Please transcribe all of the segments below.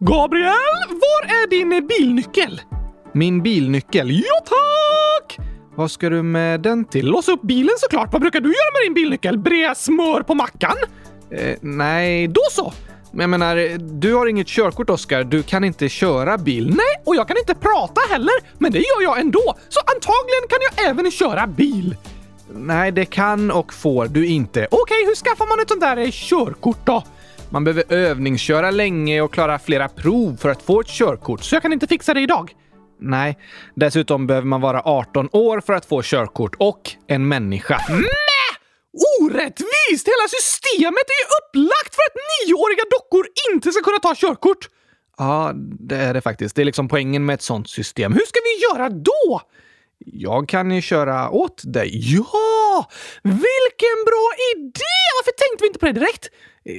Gabriel, var är din bilnyckel? Min bilnyckel? Ja, tack! Vad ska du med den till? Låsa upp bilen såklart. Vad brukar du göra med din bilnyckel? Bre smör på mackan? Eh, nej, då så. Men jag menar, du har inget körkort, Oskar. Du kan inte köra bil. Nej, och jag kan inte prata heller. Men det gör jag ändå. Så antagligen kan jag även köra bil. Nej, det kan och får du inte. Okej, hur skaffar man ett sånt där körkort då? Man behöver övningsköra länge och klara flera prov för att få ett körkort, så jag kan inte fixa det idag. Nej, dessutom behöver man vara 18 år för att få körkort och en människa. Nej! Orättvist! Hela systemet är ju upplagt för att nioåriga dockor inte ska kunna ta körkort. Ja, det är det faktiskt. Det är liksom poängen med ett sånt system. Hur ska vi göra då? Jag kan ju köra åt dig. Ja! Vilken bra idé! Varför tänkte vi inte på det direkt?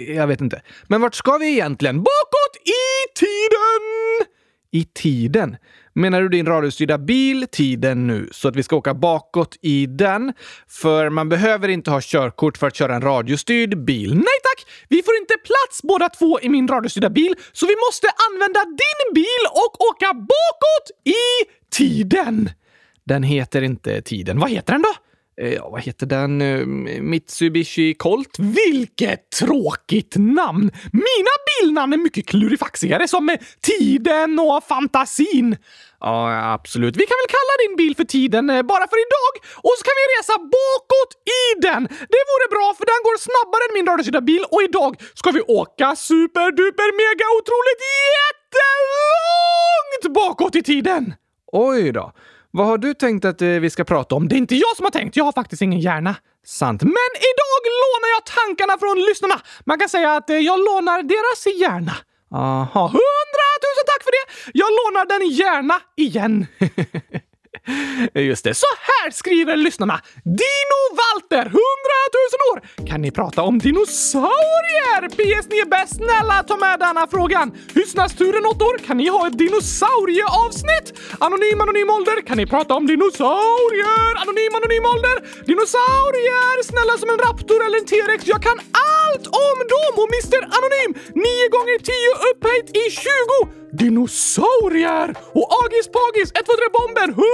Jag vet inte. Men vart ska vi egentligen? Bakåt i tiden! I tiden? Menar du din radiostyrda bil, tiden nu, så att vi ska åka bakåt i den? För man behöver inte ha körkort för att köra en radiostyrd bil. Nej tack! Vi får inte plats båda två i min radiostyrda bil, så vi måste använda din bil och åka bakåt i tiden. Den heter inte Tiden. Vad heter den då? Eh, ja, vad heter den? Eh, Mitsubishi Colt? Vilket tråkigt namn! Mina bilnamn är mycket klurifaxigare som eh, Tiden och Fantasin. Ja, absolut. Vi kan väl kalla din bil för Tiden bara för idag och så kan vi resa bakåt i den. Det vore bra för den går snabbare än min radiostyrda bil och idag ska vi åka superduper mega otroligt jättelångt bakåt i tiden. Oj då. Vad har du tänkt att eh, vi ska prata om? Det är inte jag som har tänkt. Jag har faktiskt ingen hjärna. Sant. Men idag lånar jag tankarna från lyssnarna. Man kan säga att eh, jag lånar deras hjärna. Aha, hundratusen tack för det! Jag lånar den gärna igen. Eh, just det. Så här skriver lyssnarna. Dino Walter, 100 000 år! Kan ni prata om dinosaurier? PS, ni är bäst. Snälla ta med denna frågan. Hyssnasturen 8 år. Kan ni ha ett dinosaurieavsnitt? Anonym Anonym Ålder. Kan ni prata om dinosaurier? Anonym Anonym Ålder. Dinosaurier! Snälla som en raptor eller en T-rex. Jag kan allt om dem! Och Mr Anonym, 9 gånger 10 upphöjt i 20. Dinosaurier! Och Agis Pagis 123 Bomben 100 000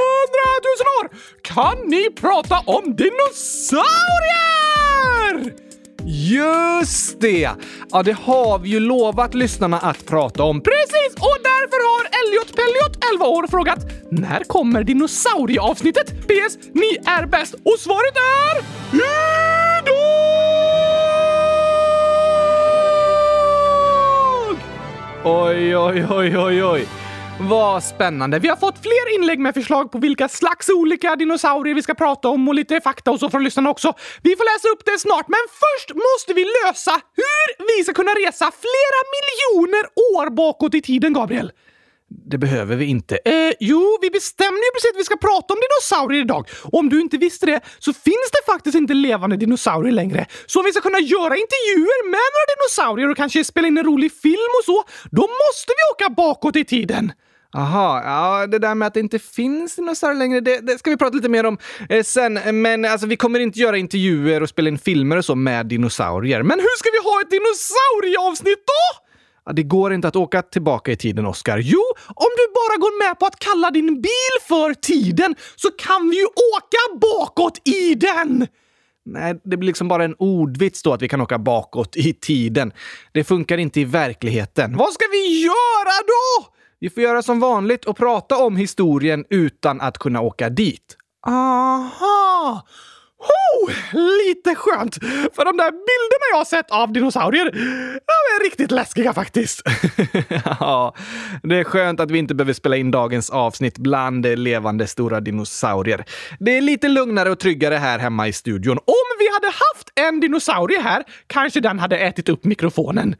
år! Kan ni prata om dinosaurier? Just det! Ja, det har vi ju lovat lyssnarna att prata om. Precis! Och därför har Elliot Pelliot, 11 år, frågat när kommer dinosaurieavsnittet? PS. Ni är bäst och svaret är idag! Oj, oj, oj, oj, oj. Vad spännande. Vi har fått fler inlägg med förslag på vilka slags olika dinosaurier vi ska prata om och lite fakta och så från lyssnarna också. Vi får läsa upp det snart, men först måste vi lösa hur vi ska kunna resa flera miljoner år bakåt i tiden, Gabriel. Det behöver vi inte. Eh, jo, vi bestämde ju precis att vi ska prata om dinosaurier idag. Och om du inte visste det så finns det faktiskt inte levande dinosaurier längre. Så om vi ska kunna göra intervjuer med några dinosaurier och kanske spela in en rolig film och så, då måste vi åka bakåt i tiden. Aha, ja, det där med att det inte finns dinosaurier längre, det, det ska vi prata lite mer om eh, sen. Men alltså, vi kommer inte göra intervjuer och spela in filmer och så med dinosaurier. Men hur ska vi ha ett dinosaurieavsnitt då? Det går inte att åka tillbaka i tiden, Oskar. Jo, om du bara går med på att kalla din bil för tiden så kan vi ju åka bakåt i den! Nej, det blir liksom bara en ordvits då att vi kan åka bakåt i tiden. Det funkar inte i verkligheten. Vad ska vi göra då? Vi får göra som vanligt och prata om historien utan att kunna åka dit. Aha! Oh, lite skönt! För de där bilderna jag har sett av dinosaurier, de är riktigt läskiga faktiskt. ja, det är skönt att vi inte behöver spela in dagens avsnitt bland levande stora dinosaurier. Det är lite lugnare och tryggare här hemma i studion. Om vi hade haft en dinosaurie här kanske den hade ätit upp mikrofonen.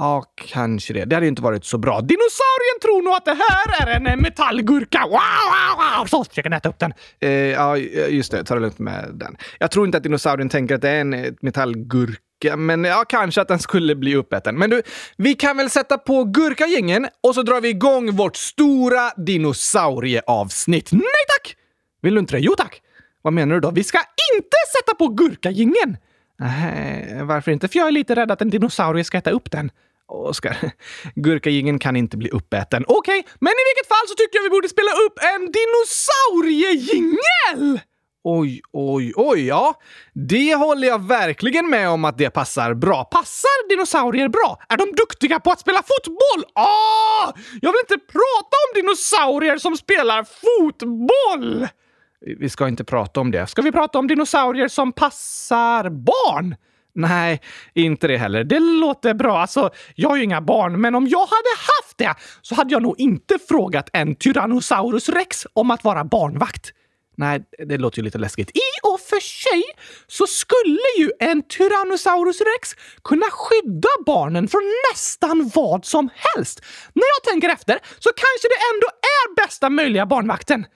Ja, kanske det. Det hade ju inte varit så bra. Dinosaurien tror nog att det här är en eh, metallgurka. Wow, wow, wow! Så försöker äta upp den. Eh, ja, just det. Ta det lugnt med den. Jag tror inte att dinosaurien tänker att det är en eh, metallgurka, men ja, kanske att den skulle bli uppäten. Men du, vi kan väl sätta på gurkagängen och så drar vi igång vårt stora dinosaurieavsnitt. Nej tack! Vill du inte det? Jo tack! Vad menar du då? Vi ska inte sätta på gurkagängen! Nej, varför inte? För jag är lite rädd att en dinosaurie ska äta upp den. Oskar, gurkagingen kan inte bli uppäten. Okej, okay, men i vilket fall så tycker jag vi borde spela upp en dinosauriejingel! Oj, oj, oj, ja. Det håller jag verkligen med om att det passar bra. Passar dinosaurier bra? Är de duktiga på att spela fotboll? Ah! Jag vill inte prata om dinosaurier som spelar fotboll! Vi ska inte prata om det. Ska vi prata om dinosaurier som passar barn? Nej, inte det heller. Det låter bra. Alltså, jag har ju inga barn, men om jag hade haft det så hade jag nog inte frågat en Tyrannosaurus rex om att vara barnvakt. Nej, det låter ju lite läskigt. I och för sig så skulle ju en Tyrannosaurus rex kunna skydda barnen från nästan vad som helst. När jag tänker efter så kanske det ändå är bästa möjliga barnvakten.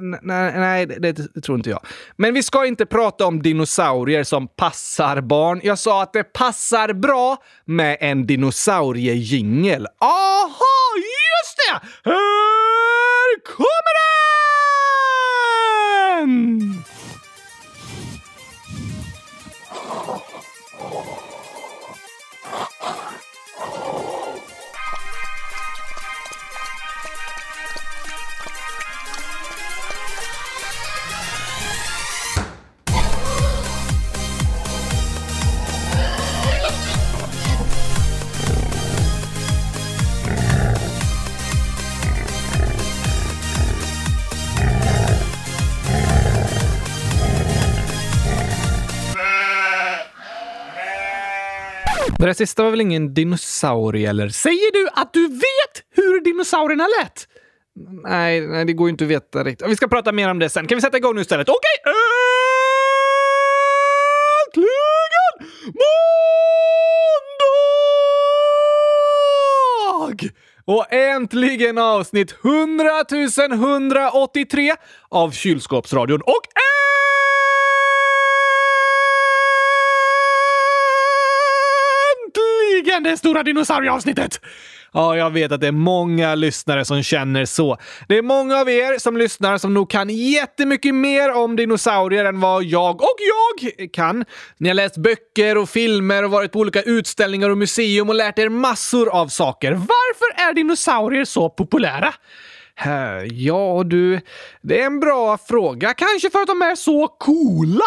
Nej, nej det, det, tror inte jag. Men vi ska inte prata om dinosaurier som passar barn. Jag sa att det passar bra med en dinosauriejingel. Aha, just det! Här kommer den! Det där sista var väl ingen dinosaurie, eller? Säger du att du vet hur dinosaurierna lät? Nej, nej, det går ju inte att veta riktigt. Vi ska prata mer om det sen. Kan vi sätta igång nu istället? Okej! Okay. Äntligen måndag! Och äntligen avsnitt 100 183 av Kylskåpsradion. Och äntligen det stora dinosaurieavsnittet! Ja, jag vet att det är många lyssnare som känner så. Det är många av er som lyssnar som nog kan jättemycket mer om dinosaurier än vad jag och jag kan. Ni har läst böcker och filmer och varit på olika utställningar och museum och lärt er massor av saker. Varför är dinosaurier så populära? Ja, du, det är en bra fråga. Kanske för att de är så coola.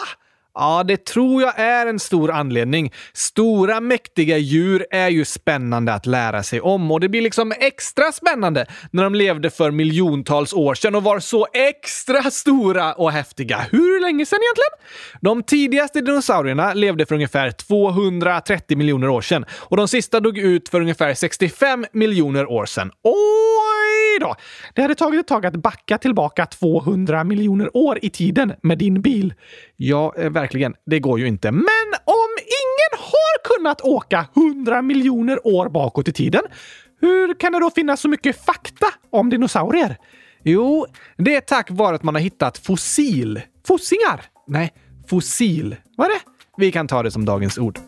Ja, det tror jag är en stor anledning. Stora mäktiga djur är ju spännande att lära sig om och det blir liksom extra spännande när de levde för miljontals år sedan och var så extra stora och häftiga. Hur länge sedan egentligen? De tidigaste dinosaurierna levde för ungefär 230 miljoner år sedan och de sista dog ut för ungefär 65 miljoner år sedan. Oj då! Det hade tagit ett tag att backa tillbaka 200 miljoner år i tiden med din bil. Ja, verkligen verkligen. Det går ju inte. Men om ingen har kunnat åka 100 miljoner år bakåt i tiden, hur kan det då finnas så mycket fakta om dinosaurier? Jo, det är tack vare att man har hittat fossil. Fossingar? Nej, fossil. Vad är det? Vi kan ta det som dagens ord.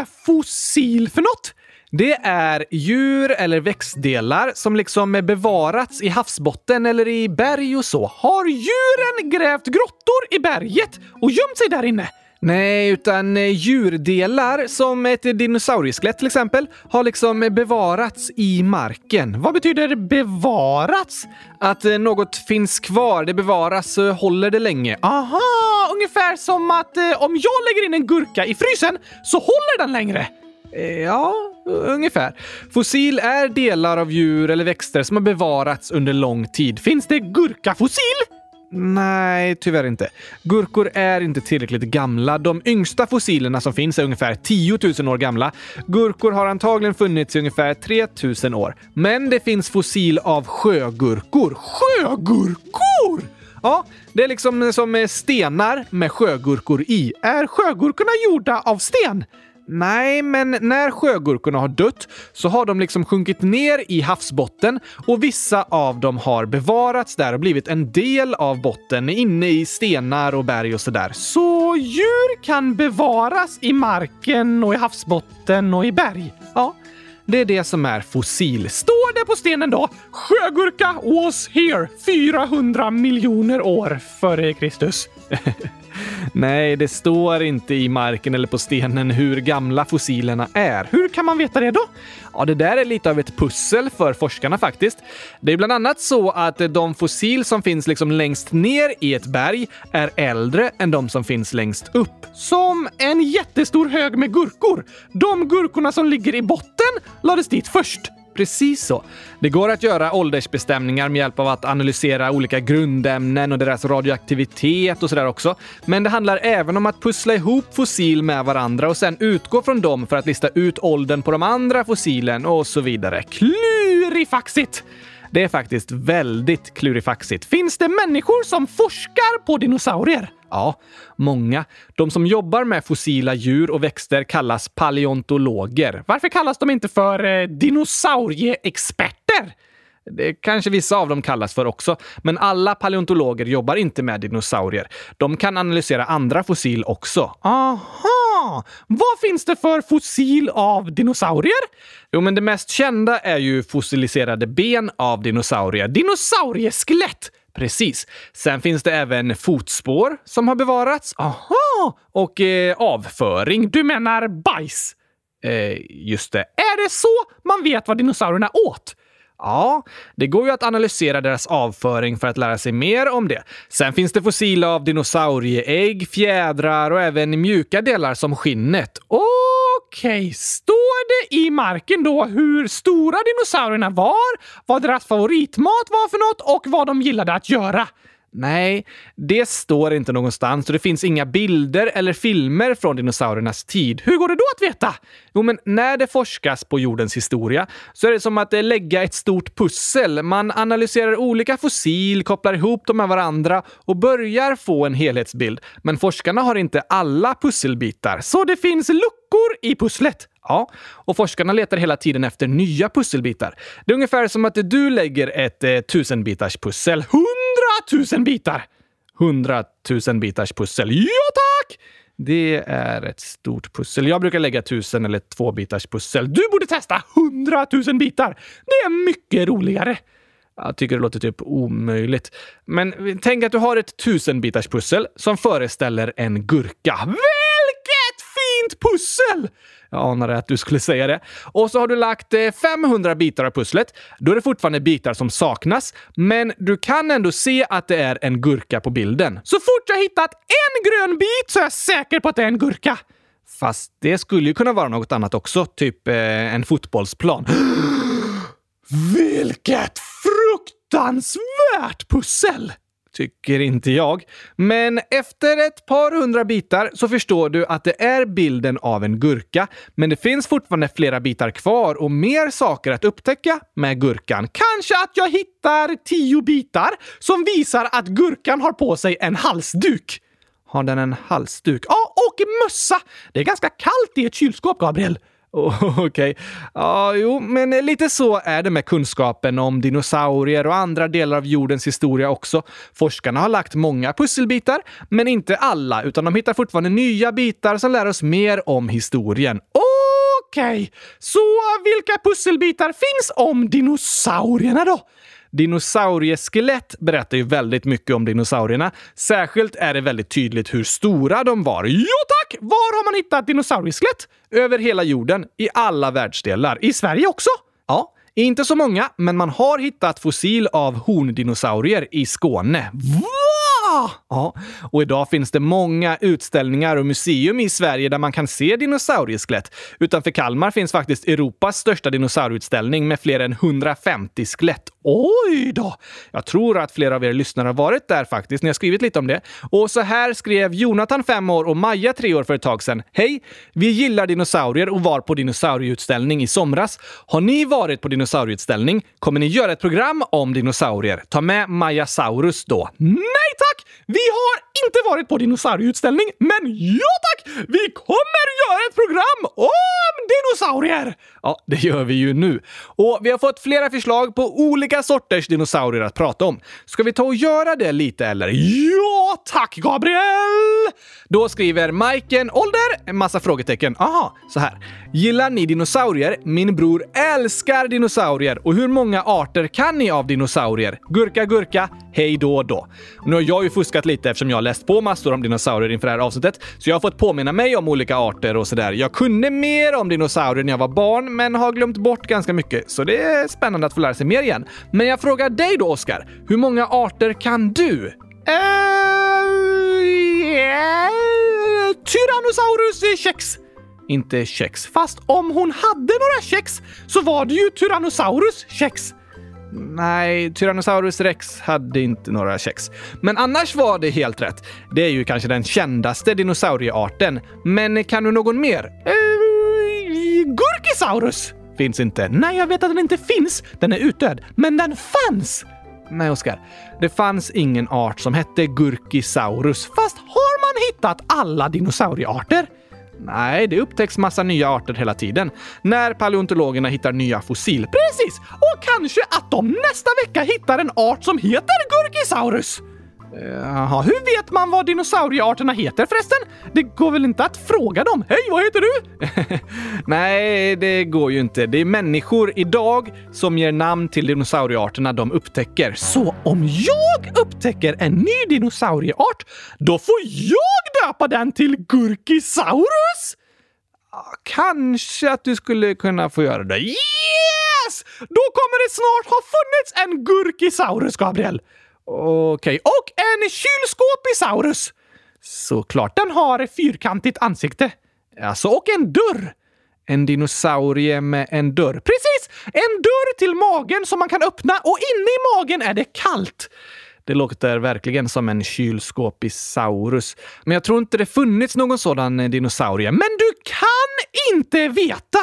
Är fossil för något? Det är djur eller växtdelar som liksom bevarats i havsbotten eller i berg och så. Har djuren grävt grottor i berget och gömt sig där inne? Nej, utan eh, djurdelar som ett dinosaurieskelett till exempel har liksom bevarats i marken. Vad betyder bevarats? Att eh, något finns kvar, det bevaras, eh, håller det länge. Aha, ungefär som att om jag lägger in en gurka i frysen så håller den längre. Ja, ungefär. Fossil är delar av djur eller växter som har bevarats under lång tid. Finns det gurkafossil? Nej, tyvärr inte. Gurkor är inte tillräckligt gamla. De yngsta fossilerna som finns är ungefär 10 000 år gamla. Gurkor har antagligen funnits i ungefär 3 000 år. Men det finns fossil av sjögurkor. Sjögurkor! Ja, det är liksom som stenar med sjögurkor i. Är sjögurkorna gjorda av sten? Nej, men när sjögurkorna har dött så har de liksom sjunkit ner i havsbotten och vissa av dem har bevarats där och blivit en del av botten inne i stenar och berg och sådär. Så djur kan bevaras i marken och i havsbotten och i berg? Ja. Det är det som är fossil. Står det på stenen då? Sjögurka was here 400 miljoner år före Kristus. Nej, det står inte i marken eller på stenen hur gamla fossilerna är. Hur kan man veta det då? Ja, det där är lite av ett pussel för forskarna faktiskt. Det är bland annat så att de fossil som finns liksom längst ner i ett berg är äldre än de som finns längst upp. Som en jättestor hög med gurkor. De gurkorna som ligger i botten lades dit först. Precis så. Det går att göra åldersbestämningar med hjälp av att analysera olika grundämnen och deras radioaktivitet och sådär också. Men det handlar även om att pussla ihop fossil med varandra och sen utgå från dem för att lista ut åldern på de andra fossilen och så vidare. Klurifaxigt! Det är faktiskt väldigt klurifaxigt. Finns det människor som forskar på dinosaurier? Ja, många. De som jobbar med fossila djur och växter kallas paleontologer. Varför kallas de inte för eh, dinosaurieexperter? Det kanske vissa av dem kallas för också, men alla paleontologer jobbar inte med dinosaurier. De kan analysera andra fossil också. Aha! Vad finns det för fossil av dinosaurier? Jo, men det mest kända är ju fossiliserade ben av dinosaurier. Dinosaurieskelett! Precis. Sen finns det även fotspår som har bevarats. Aha! Och eh, avföring. Du menar bajs? Eh, just det. Är det så man vet vad dinosaurierna åt? Ja, det går ju att analysera deras avföring för att lära sig mer om det. Sen finns det fossil av dinosaurieägg, fjädrar och även mjuka delar som skinnet. Okej, okay. står det i marken då hur stora dinosaurierna var, vad deras favoritmat var för något och vad de gillade att göra? Nej, det står inte någonstans och det finns inga bilder eller filmer från dinosauriernas tid. Hur går det då att veta? Jo, men när det forskas på jordens historia så är det som att eh, lägga ett stort pussel. Man analyserar olika fossil, kopplar ihop dem med varandra och börjar få en helhetsbild. Men forskarna har inte alla pusselbitar, så det finns luckor i pusslet. Ja, och forskarna letar hela tiden efter nya pusselbitar. Det är ungefär som att du lägger ett eh, tusenbitars pussel tusen bitar! Hundratusen bitars pussel. Ja, tack! Det är ett stort pussel. Jag brukar lägga tusen eller två bitars pussel. Du borde testa hundratusen bitar! Det är mycket roligare. Jag tycker det låter typ omöjligt. Men tänk att du har ett tusenbitars pussel som föreställer en gurka. Vilket! Jag anade att du skulle säga det. Och så har du lagt eh, 500 bitar av pusslet. Då är det fortfarande bitar som saknas, men du kan ändå se att det är en gurka på bilden. Så fort jag hittat en grön bit så är jag säker på att det är en gurka. Fast det skulle ju kunna vara något annat också, typ eh, en fotbollsplan. Vilket fruktansvärt pussel! Tycker inte jag. Men efter ett par hundra bitar så förstår du att det är bilden av en gurka. Men det finns fortfarande flera bitar kvar och mer saker att upptäcka med gurkan. Kanske att jag hittar tio bitar som visar att gurkan har på sig en halsduk. Har den en halsduk? Ja, och mössa! Det är ganska kallt i ett kylskåp, Gabriel. Okej. Okay. Ja, jo, men eh, lite så är det med kunskapen om dinosaurier och andra delar av jordens historia också. Forskarna har lagt många pusselbitar, men inte alla, utan de hittar fortfarande nya bitar som lär oss mer om historien. Okej, okay. så vilka pusselbitar finns om dinosaurierna då? Dinosaurieskelett berättar ju väldigt mycket om dinosaurierna. Särskilt är det väldigt tydligt hur stora de var. Jo tack! Var har man hittat dinosaurieskelett? Över hela jorden, i alla världsdelar. I Sverige också? Ja. Inte så många, men man har hittat fossil av horndinosaurier i Skåne. Ja, och idag finns det många utställningar och museum i Sverige där man kan se dinosaurieskelett. Utanför Kalmar finns faktiskt Europas största dinosaurieutställning med fler än 150 skelett. Oj då! Jag tror att flera av er lyssnare har varit där faktiskt. Ni har skrivit lite om det. Och så här skrev Jonathan, 5 år, och Maja, 3 år, för ett tag sedan. Hej! Vi gillar dinosaurier och var på dinosaurieutställning i somras. Har ni varit på dinosaurieutställning kommer ni göra ett program om dinosaurier. Ta med Maja Saurus då. Nej tack! Vi har inte varit på dinosaurieutställning, men ja tack! Vi kommer göra ett program om dinosaurier! Ja, det gör vi ju nu. Och vi har fått flera förslag på olika sorters dinosaurier att prata om. Ska vi ta och göra det lite eller? Ja tack, Gabriel! Då skriver Majken ålder, en massa frågetecken. Aha, så här. Gillar ni dinosaurier? Min bror älskar dinosaurier. Och hur många arter kan ni av dinosaurier? Gurka, gurka, hej då då. Nu har jag ju fuskat lite eftersom jag har läst på massor om dinosaurier inför det här avsnittet, så jag har fått påminna mig om olika arter och sådär. Jag kunde mer om dinosaurier när jag var barn, men har glömt bort ganska mycket, så det är spännande att få lära sig mer igen. Men jag frågar dig då, Oskar. Hur många arter kan du? Uh, yeah. Tyrannosaurus kex. Inte kex. Fast om hon hade några kex så var det ju Tyrannosaurus kex. Nej, Tyrannosaurus rex hade inte några kex. Men annars var det helt rätt. Det är ju kanske den kändaste dinosauriearten. Men kan du någon mer? Eh, uh, Gurkisaurus! Finns inte. Nej, jag vet att den inte finns. Den är utdöd. Men den fanns! Nej, Oskar. Det fanns ingen art som hette Gurkisaurus. Fast har man hittat alla dinosauriearter? Nej, det upptäcks massa nya arter hela tiden. När paleontologerna hittar nya fossil. Precis! Och kanske att de nästa vecka hittar en art som heter Gurkisaurus! Eh, Jaha, hur vet man vad dinosauriearterna heter förresten? Det går väl inte att fråga dem? Hej, vad heter du? Nej, det går ju inte. Det är människor idag som ger namn till dinosauriearterna de upptäcker. Så om jag upptäcker en ny dinosaurieart, då får jag döpa den till Gurkisaurus? Ah, kanske att du skulle kunna få göra det. Yes! Då kommer det snart ha funnits en Gurkisaurus, Gabriel. Okej, okay. och en kylskåpisaurus! Såklart den har fyrkantigt ansikte. Alltså, och en dörr. En dinosaurie med en dörr. Precis! En dörr till magen som man kan öppna och inne i magen är det kallt. Det låter verkligen som en kylskåpisaurus. Men jag tror inte det funnits någon sådan dinosaurie. Men du kan inte veta!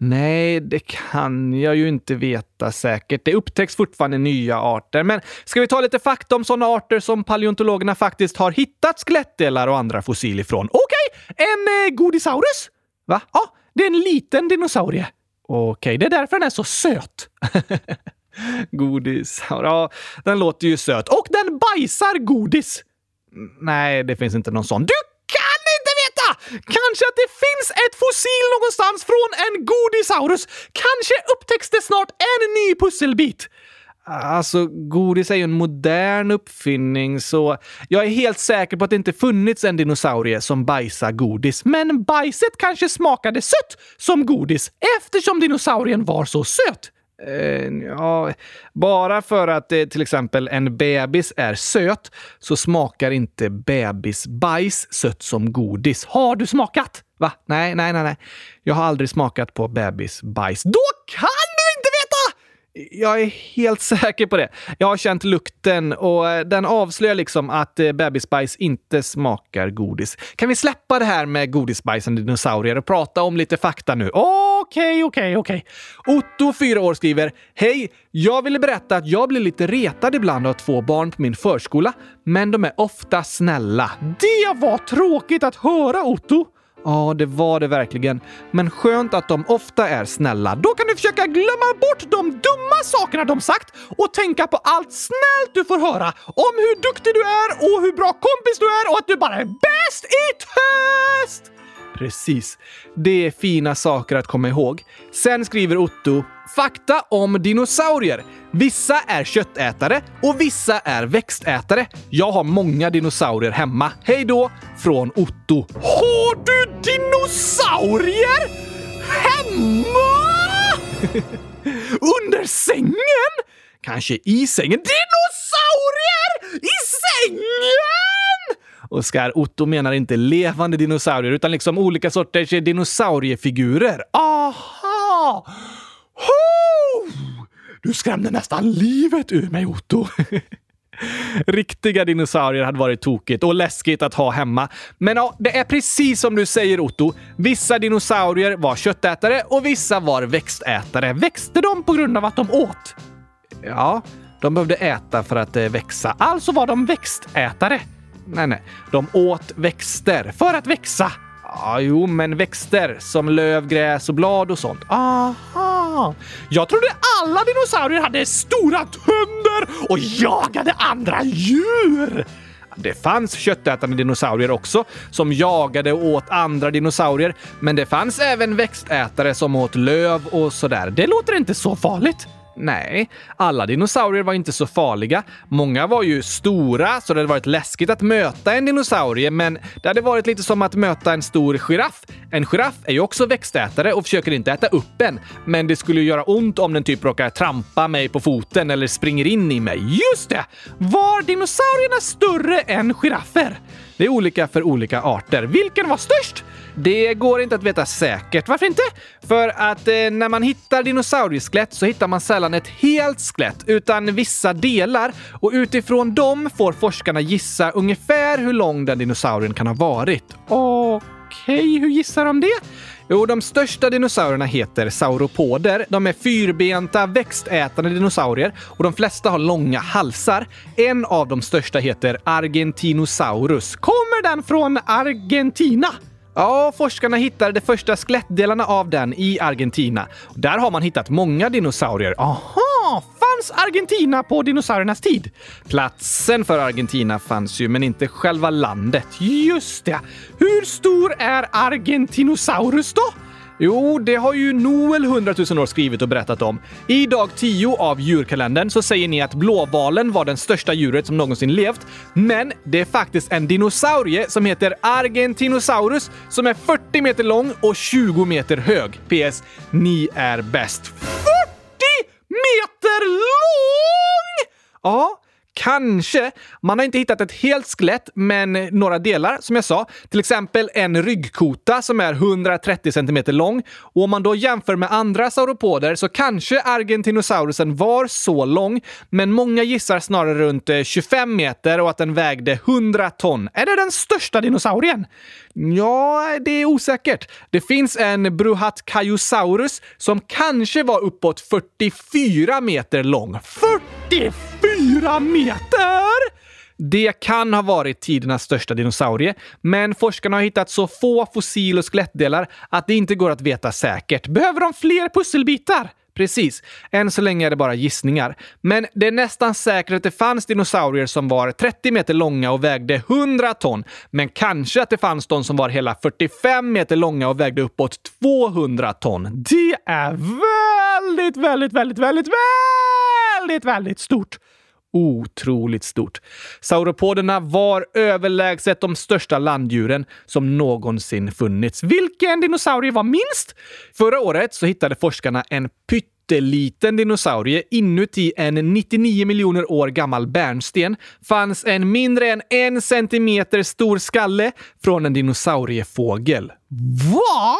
Nej, det kan jag ju inte veta säkert. Det upptäcks fortfarande nya arter. Men ska vi ta lite fakta om sådana arter som paleontologerna faktiskt har hittat skelettdelar och andra fossil ifrån? Okej, okay. en eh, godisaurus? Va? Ja, det är en liten dinosaurie. Okej, okay, det är därför den är så söt. godis. Ja, den låter ju söt. Och den bajsar godis. Nej, det finns inte någon sån. Du Kanske att det finns ett fossil någonstans från en godisaurus. Kanske upptäcks det snart en ny pusselbit. Alltså, godis är ju en modern uppfinning, så jag är helt säker på att det inte funnits en dinosaurie som bajsar godis. Men bajset kanske smakade sött som godis eftersom dinosaurien var så söt. Eh, ja, bara för att eh, till exempel en bebis är söt så smakar inte bebisbajs sött som godis. Har du smakat? Va? Nej, nej, nej, nej. Jag har aldrig smakat på bebisbajs. Då kan jag är helt säker på det. Jag har känt lukten och eh, den avslöjar liksom att eh, bebisbajs inte smakar godis. Kan vi släppa det här med godisbajsande dinosaurier och prata om lite fakta nu? Okej, okej, okej. Otto, fyra år, skriver Hej! Jag ville berätta att jag blir lite retad ibland av två barn på min förskola, men de är ofta snälla. Det var tråkigt att höra, Otto! Ja, det var det verkligen. Men skönt att de ofta är snälla. Då kan du försöka glömma bort de dumma sakerna de sagt och tänka på allt snällt du får höra om hur duktig du är och hur bra kompis du är och att du bara är bäst i test! Precis. Det är fina saker att komma ihåg. Sen skriver Otto Fakta om dinosaurier. Vissa är köttätare och vissa är växtätare. Jag har många dinosaurier hemma. Hej då! Från Otto. Har du dinosaurier hemma? Under sängen? Kanske i sängen? Dinosaurier i sängen! Oskar, Otto menar inte levande dinosaurier utan liksom olika sorters dinosauriefigurer. Aha! Ho! Du skrämde nästan livet ur mig, Otto. Riktiga dinosaurier hade varit tokigt och läskigt att ha hemma. Men ja, det är precis som du säger Otto. Vissa dinosaurier var köttätare och vissa var växtätare. Växte de på grund av att de åt? Ja, De behövde äta för att eh, växa. Alltså var de växtätare. Nej, nej. De åt växter för att växa. Ja, jo, men växter som löv, gräs och blad och sånt. Aha! Jag trodde alla dinosaurier hade stora tänder och jagade andra djur! Det fanns köttätande dinosaurier också, som jagade och åt andra dinosaurier. Men det fanns även växtätare som åt löv och sådär. Det låter inte så farligt. Nej, alla dinosaurier var inte så farliga. Många var ju stora, så det hade varit läskigt att möta en dinosaurie, men det hade varit lite som att möta en stor giraff. En giraff är ju också växtätare och försöker inte äta upp en, men det skulle ju göra ont om den typ råkar trampa mig på foten eller springer in i mig. Just det! Var dinosaurierna större än giraffer? Det är olika för olika arter. Vilken var störst? Det går inte att veta säkert. Varför inte? För att eh, när man hittar dinosaurieskelett så hittar man sällan ett helt skelett, utan vissa delar. Och utifrån dem får forskarna gissa ungefär hur lång den dinosaurien kan ha varit. Okej, okay, hur gissar de det? Jo, de största dinosaurierna heter sauropoder. De är fyrbenta, växtätande dinosaurier och de flesta har långa halsar. En av de största heter Argentinosaurus. Kommer den från Argentina? Ja, forskarna hittade de första skelettdelarna av den i Argentina. Där har man hittat många dinosaurier. Aha! Fanns Argentina på dinosauriernas tid? Platsen för Argentina fanns ju, men inte själva landet. Just det! Hur stor är Argentinosaurus då? Jo, det har ju Noel 100 000 år skrivit och berättat om. I dag 10 av djurkalendern så säger ni att blåvalen var den största djuret som någonsin levt. Men det är faktiskt en dinosaurie som heter Argentinosaurus som är 40 meter lång och 20 meter hög. PS. Ni är bäst meter lång! Ja, Kanske. Man har inte hittat ett helt skelett, men några delar som jag sa. Till exempel en ryggkota som är 130 cm lång. Och om man då jämför med andra sauropoder så kanske Argentinosaurusen var så lång, men många gissar snarare runt eh, 25 meter och att den vägde 100 ton. Är det den största dinosaurien? Ja, det är osäkert. Det finns en Bruhatkaiosaurus som kanske var uppåt 44 meter lång. 44 meter! Det kan ha varit tidernas största dinosaurie, men forskarna har hittat så få fossil och skelettdelar att det inte går att veta säkert. Behöver de fler pusselbitar? Precis. Än så länge är det bara gissningar. Men det är nästan säkert att det fanns dinosaurier som var 30 meter långa och vägde 100 ton. Men kanske att det fanns de som var hela 45 meter långa och vägde uppåt 200 ton. Det är väldigt, väldigt, väldigt, väldigt, väldigt, väldigt stort otroligt stort. Sauropoderna var överlägset de största landdjuren som någonsin funnits. Vilken dinosaurie var minst? Förra året så hittade forskarna en pytteliten dinosaurie inuti en 99 miljoner år gammal bärnsten fanns en mindre än en centimeter stor skalle från en dinosauriefågel. Va?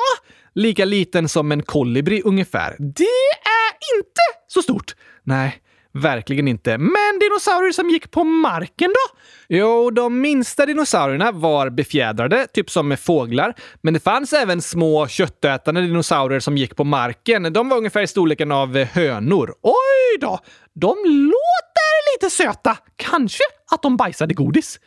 Lika liten som en kolibri ungefär. Det är inte så stort. Nej, Verkligen inte. Men dinosaurier som gick på marken då? Jo, de minsta dinosaurierna var befjädrade, typ som med fåglar. Men det fanns även små köttätande dinosaurier som gick på marken. De var ungefär i storleken av eh, hönor. Oj då! De låter lite söta. Kanske att de bajsade godis.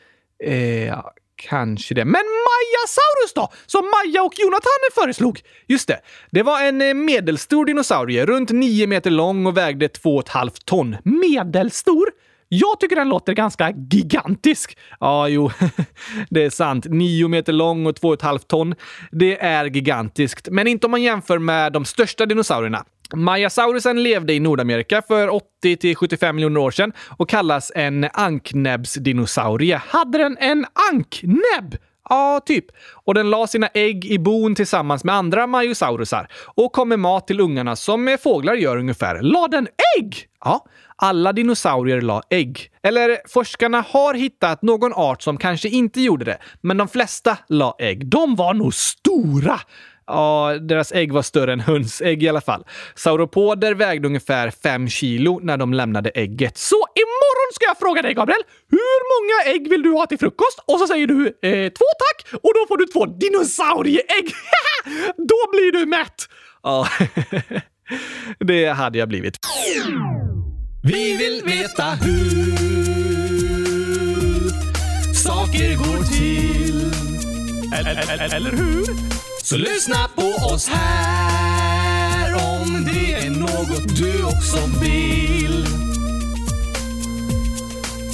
Eh, Kanske det. Men Majasaurus då? Som Maja och Jonathan föreslog? Just det. Det var en eh, medelstor dinosaurie, runt 9 meter lång och vägde 2,5 ton. Medelstor? Jag tycker den låter ganska gigantisk. Ja, jo, det är sant. Nio meter lång och 2,5 ton. Det är gigantiskt, men inte om man jämför med de största dinosaurierna. Majasaurusen levde i Nordamerika för 80 till 75 miljoner år sedan och kallas en anknäbbsdinosaurie. Hade den en anknäbb? Ja, typ. Och den la sina ägg i bon tillsammans med andra majosaurusar och kom med mat till ungarna som fåglar gör ungefär. La den ägg? Ja, alla dinosaurier la ägg. Eller forskarna har hittat någon art som kanske inte gjorde det, men de flesta la ägg. De var nog stora! Ja, deras ägg var större än hönsägg i alla fall. Sauropoder vägde ungefär 5 kilo när de lämnade ägget. Så imorgon ska jag fråga dig, Gabriel! Hur många ägg vill du ha till frukost? Och så säger du eh, två tack och då får du två dinosaurieägg. då blir du mätt! Ja, det hade jag blivit. Vi vill veta hur saker går till. Eller, eller hur? Så lyssna på oss här om det är något du också vill.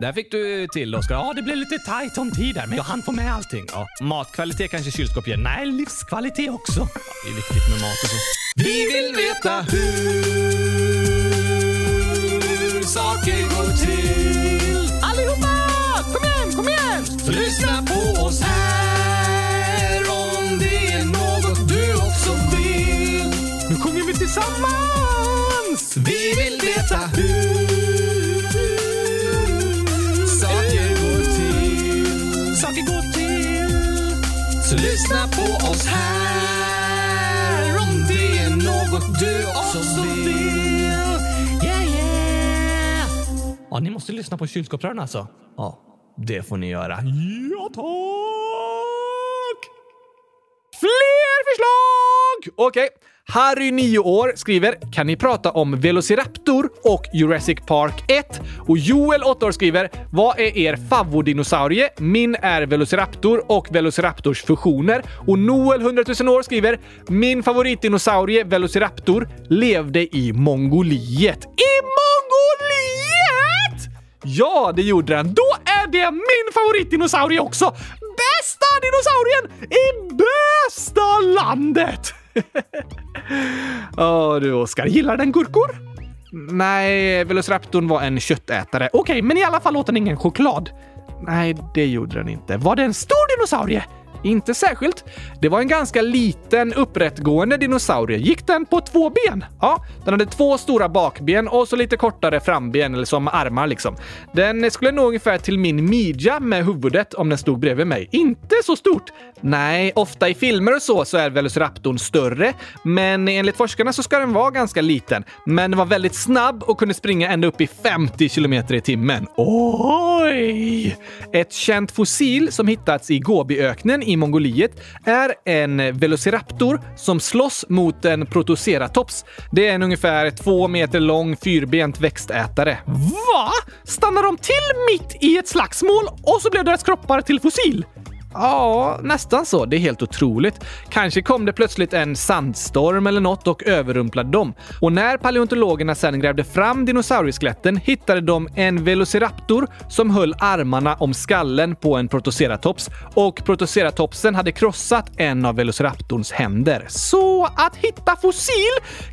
Där fick du till Oskar. Ja, det blev lite tajt om tid där, men jag hann få med allting. Ja, matkvalitet kanske kylskåp ger. Nej, livskvalitet också. det är viktigt med mat och så. Vi vill veta hur oss här om det är något du också vill. Yeah, yeah! Ja, ni måste lyssna på kylskåpsrören alltså. Ja, det får ni göra. Ja, tack! Fler förslag! Okej. Harry, 9 år, skriver “Kan ni prata om Velociraptor och Jurassic Park 1?” och Joel, 8 år, skriver “Vad är er favvodinosaurie? Min är Velociraptor och Velociraptors fusioner.” och Noel, 100 000 år, skriver “Min favoritdinosaurie, Velociraptor, levde i Mongoliet.” I Mongoliet! Ja, det gjorde den. Då är det min favoritdinosaurie också! Bästa dinosaurien i bästa landet! Åh du Oskar, gillar den gurkor? Nej, Velociraptorn var en köttätare. Okej, men i alla fall åt den ingen choklad. Nej, det gjorde den inte. Var det en stor dinosaurie? Inte särskilt. Det var en ganska liten upprättgående dinosaurie. Gick den på två ben? Ja, den hade två stora bakben och så lite kortare framben, eller som armar liksom. Den skulle nå ungefär till min midja med huvudet om den stod bredvid mig. Inte så stort. Nej, ofta i filmer och så, så är Velociraptorn större, men enligt forskarna så ska den vara ganska liten. Men den var väldigt snabb och kunde springa ända upp i 50 kilometer i timmen. Oj! Ett känt fossil som hittats i Gobiöknen i Mongoliet är en Velociraptor som slåss mot en Protoceratops. Det är en ungefär två meter lång fyrbent växtätare. Va? Stannar de till mitt i ett slagsmål och så blev deras kroppar till fossil? Ja, nästan så. Det är helt otroligt. Kanske kom det plötsligt en sandstorm eller något och överrumplade dem. Och när paleontologerna sen grävde fram dinosaurieskeletten hittade de en velociraptor som höll armarna om skallen på en protoceratops och protoceratopsen hade krossat en av velociraptorns händer. Så att hitta fossil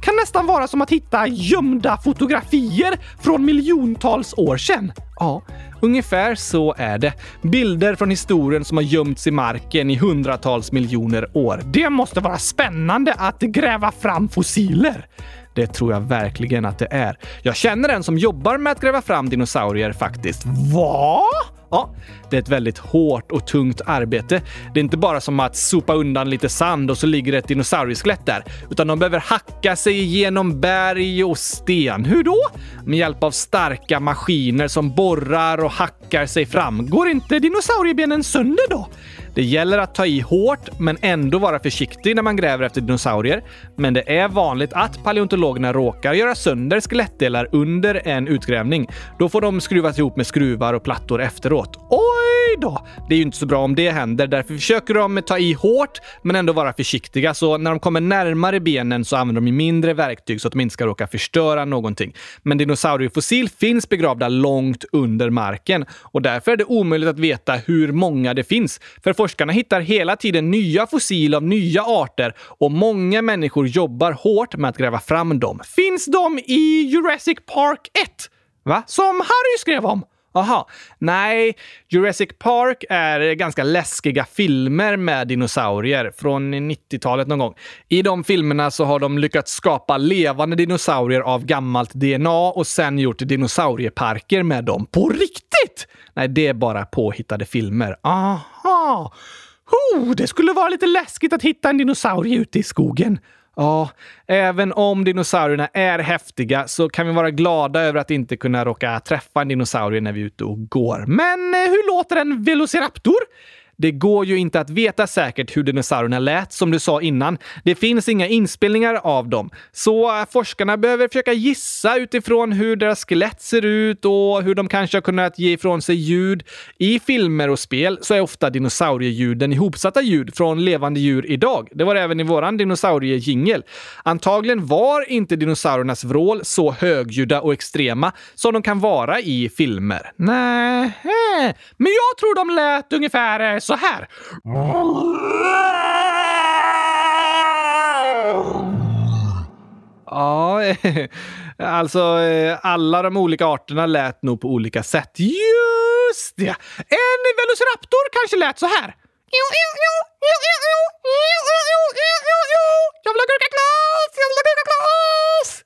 kan nästan vara som att hitta gömda fotografier från miljontals år sedan. Ja, ungefär så är det. Bilder från historien som har gömts i marken i hundratals miljoner år. Det måste vara spännande att gräva fram fossiler. Det tror jag verkligen att det är. Jag känner en som jobbar med att gräva fram dinosaurier faktiskt. Va? Ja, det är ett väldigt hårt och tungt arbete. Det är inte bara som att sopa undan lite sand och så ligger ett dinosaurieskelett där, utan de behöver hacka sig igenom berg och sten. Hur då? Med hjälp av starka maskiner som borrar och hackar sig fram. Går inte dinosauriebenen sönder då? Det gäller att ta i hårt, men ändå vara försiktig när man gräver efter dinosaurier. Men det är vanligt att paleontologerna råkar göra sönder skelettdelar under en utgrävning. Då får de skruvas ihop med skruvar och plattor efteråt. Oj då! Det är ju inte så bra om det händer. Därför försöker de ta i hårt, men ändå vara försiktiga. Så när de kommer närmare benen så använder de mindre verktyg så att de inte ska råka förstöra någonting. Men dinosauriefossil finns begravda långt under marken och därför är det omöjligt att veta hur många det finns. För forskarna hittar hela tiden nya fossil av nya arter och många människor jobbar hårt med att gräva fram dem. Finns de i Jurassic Park 1? Va? Som Harry skrev om? Aha, nej. Jurassic Park är ganska läskiga filmer med dinosaurier från 90-talet någon gång. I de filmerna så har de lyckats skapa levande dinosaurier av gammalt DNA och sen gjort dinosaurieparker med dem på riktigt! Nej, det är bara påhittade filmer. Aha! Oh, det skulle vara lite läskigt att hitta en dinosaurie ute i skogen. Ja, även om dinosaurierna är häftiga så kan vi vara glada över att inte kunna råka träffa en dinosaurie när vi är ute och går. Men eh, hur låter en velociraptor? Det går ju inte att veta säkert hur dinosaurierna lät, som du sa innan. Det finns inga inspelningar av dem. Så äh, forskarna behöver försöka gissa utifrån hur deras skelett ser ut och hur de kanske har kunnat ge ifrån sig ljud. I filmer och spel så är ofta dinosaurieljuden ihopsatta ljud från levande djur idag. Det var det även i våran dinosauriejingel. Antagligen var inte dinosauriernas vrål så högljudda och extrema som de kan vara i filmer. Nej, men jag tror de lät ungefär eh, så här. Ja, alltså alla de olika arterna lät nog på olika sätt. Just det! En velociraptor kanske lät så här. Jag vill ha gurkaglass! Jag vill ha gurkaglass!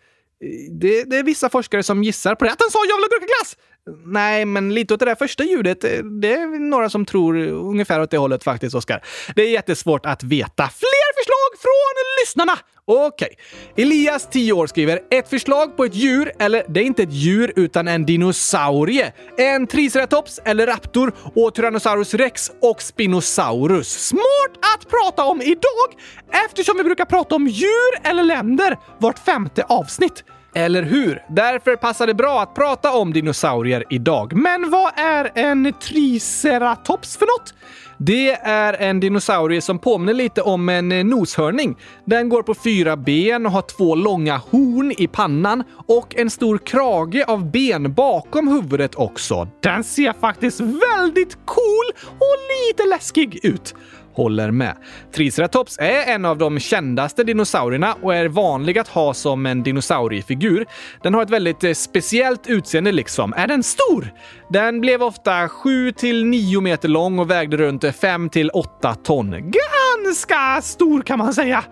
Det, det är vissa forskare som gissar på det. Att den sa jag vill ha gurkaglass! Nej, men lite åt det där första ljudet. Eh, det är några som tror ungefär åt det hållet faktiskt, Oskar. Det är jättesvårt att veta. Fler förslag från lyssnarna! Okej. Okay. Elias, 10 år, skriver ett förslag på ett djur, eller det är inte ett djur utan en dinosaurie. En triceratops eller raptor och Tyrannosaurus rex och Spinosaurus. Smart att prata om idag eftersom vi brukar prata om djur eller länder vart femte avsnitt. Eller hur? Därför passar det bra att prata om dinosaurier idag. Men vad är en triceratops för något? Det är en dinosaurie som påminner lite om en eh, noshörning. Den går på fyra ben och har två långa horn i pannan och en stor krage av ben bakom huvudet också. Den ser faktiskt väldigt cool och lite läskig ut håller med. Triceratops är en av de kändaste dinosaurierna och är vanlig att ha som en dinosauriefigur. Den har ett väldigt eh, speciellt utseende liksom. Är den stor? Den blev ofta 7-9 meter lång och vägde runt 5-8 ton. Ganska stor kan man säga.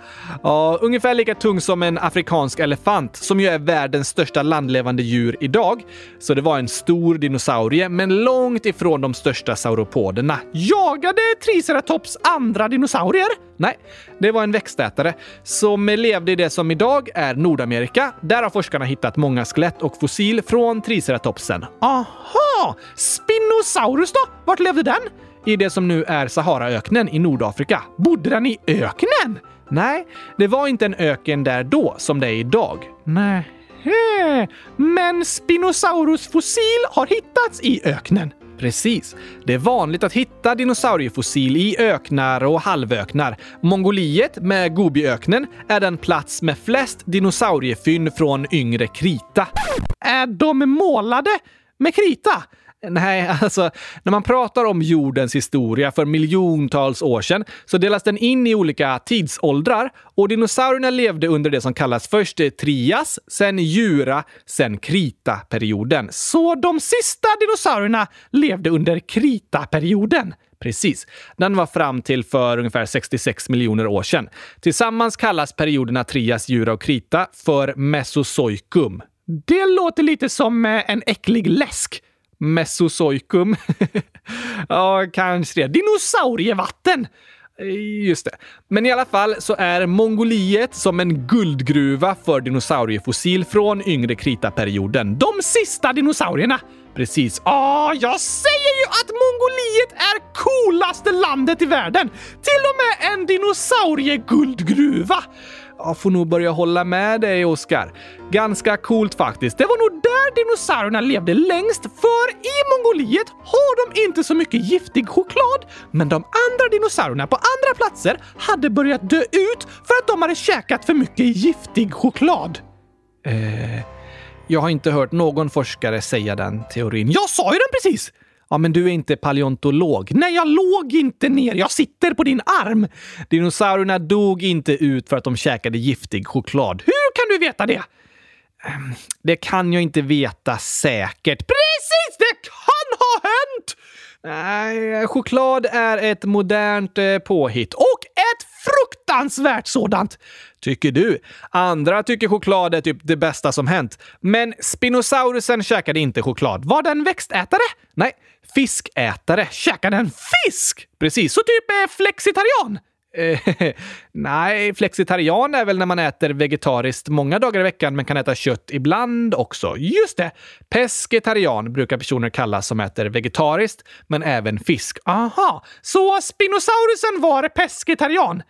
Ja, ungefär lika tung som en afrikansk elefant, som ju är världens största landlevande djur idag. Så det var en stor dinosaurie, men långt ifrån de största sauropoderna. Jagade Triceratops andra dinosaurier? Nej, det var en växtätare som levde i det som idag är Nordamerika. Där har forskarna hittat många skelett och fossil från triceratopsen. Aha! Spinosaurus då? Vart levde den? I det som nu är Saharaöknen i Nordafrika. Bodde den i öknen? Nej, det var inte en öken där då som det är idag. Nej. Men Spinosaurus fossil har hittats i öknen. Precis. Det är vanligt att hitta dinosauriefossil i öknar och halvöknar. Mongoliet med Gobiöknen är den plats med flest dinosauriefynd från yngre krita. Är de målade med krita? Nej, alltså när man pratar om jordens historia för miljontals år sedan så delas den in i olika tidsåldrar och dinosaurierna levde under det som kallas först Trias, sen Jura, sen Krita-perioden. Så de sista dinosaurierna levde under Krita-perioden. Precis. Den var fram till för ungefär 66 miljoner år sedan. Tillsammans kallas perioderna Trias, Jura och Krita för Mesozoikum. Det låter lite som eh, en äcklig läsk. Mesozoikum. ja, kanske det. Dinosaurievatten! Just det. Men i alla fall så är Mongoliet som en guldgruva för dinosauriefossil från yngre kritaperioden. De sista dinosaurierna! Precis. Ah, jag säger ju att Mongoliet är coolaste landet i världen! Till och med en dinosaurieguldgruva! Jag får nog börja hålla med dig, Oskar. Ganska coolt faktiskt. Det var nog där dinosaurierna levde längst, för i Mongoliet har de inte så mycket giftig choklad. Men de andra dinosaurierna på andra platser hade börjat dö ut för att de hade käkat för mycket giftig choklad. Eh, jag har inte hört någon forskare säga den teorin. Jag sa ju den precis! Ja, men du är inte paleontolog. Nej, jag låg inte ner. Jag sitter på din arm. Dinosaurierna dog inte ut för att de käkade giftig choklad. Hur kan du veta det? Ehm, det kan jag inte veta säkert. Precis! Det kan ha hänt? Nej, choklad är ett modernt eh, påhitt. Och ett fruktansvärt sådant! Tycker du. Andra tycker choklad är typ det bästa som hänt. Men Spinosaurusen käkade inte choklad. Var den växtätare? Nej, fiskätare. käkar den fisk? Precis, så typ eh, flexitarian. Eh, nej, flexitarian är väl när man äter vegetariskt många dagar i veckan men kan äta kött ibland också. Just det! Pescetarian brukar personer kallas som äter vegetariskt, men även fisk. Aha, så Spinosaurusen var pescetarian?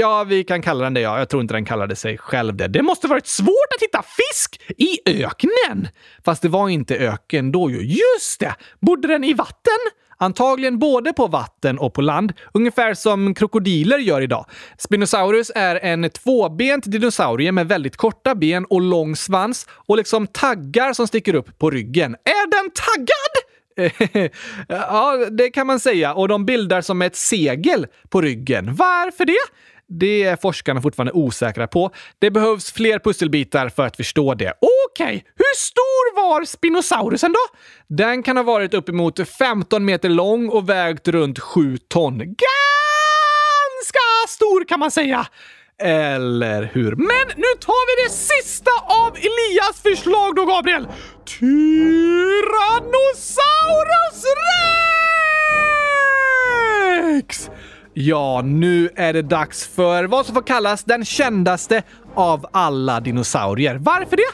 Ja, vi kan kalla den det, ja. Jag tror inte den kallade sig själv det. Det måste varit svårt att hitta fisk i öknen! Fast det var inte öken då ju. Just det! Bodde den i vatten? Antagligen både på vatten och på land, ungefär som krokodiler gör idag. Spinosaurus är en tvåbent dinosaurie med väldigt korta ben och lång svans och liksom taggar som sticker upp på ryggen. Är den taggad? ja, det kan man säga. Och de bildar som ett segel på ryggen. Varför det? Det är forskarna fortfarande osäkra på. Det behövs fler pusselbitar för att förstå det. Okej, okay. hur stor var Spinosaurusen då? Den kan ha varit uppemot 15 meter lång och vägt runt 7 ton. Ganska stor kan man säga! Eller hur? Men nu tar vi det sista av Elias förslag då, Gabriel! Tyrannosaurus rex! Ja, nu är det dags för vad som får kallas den kändaste av alla dinosaurier. Varför det?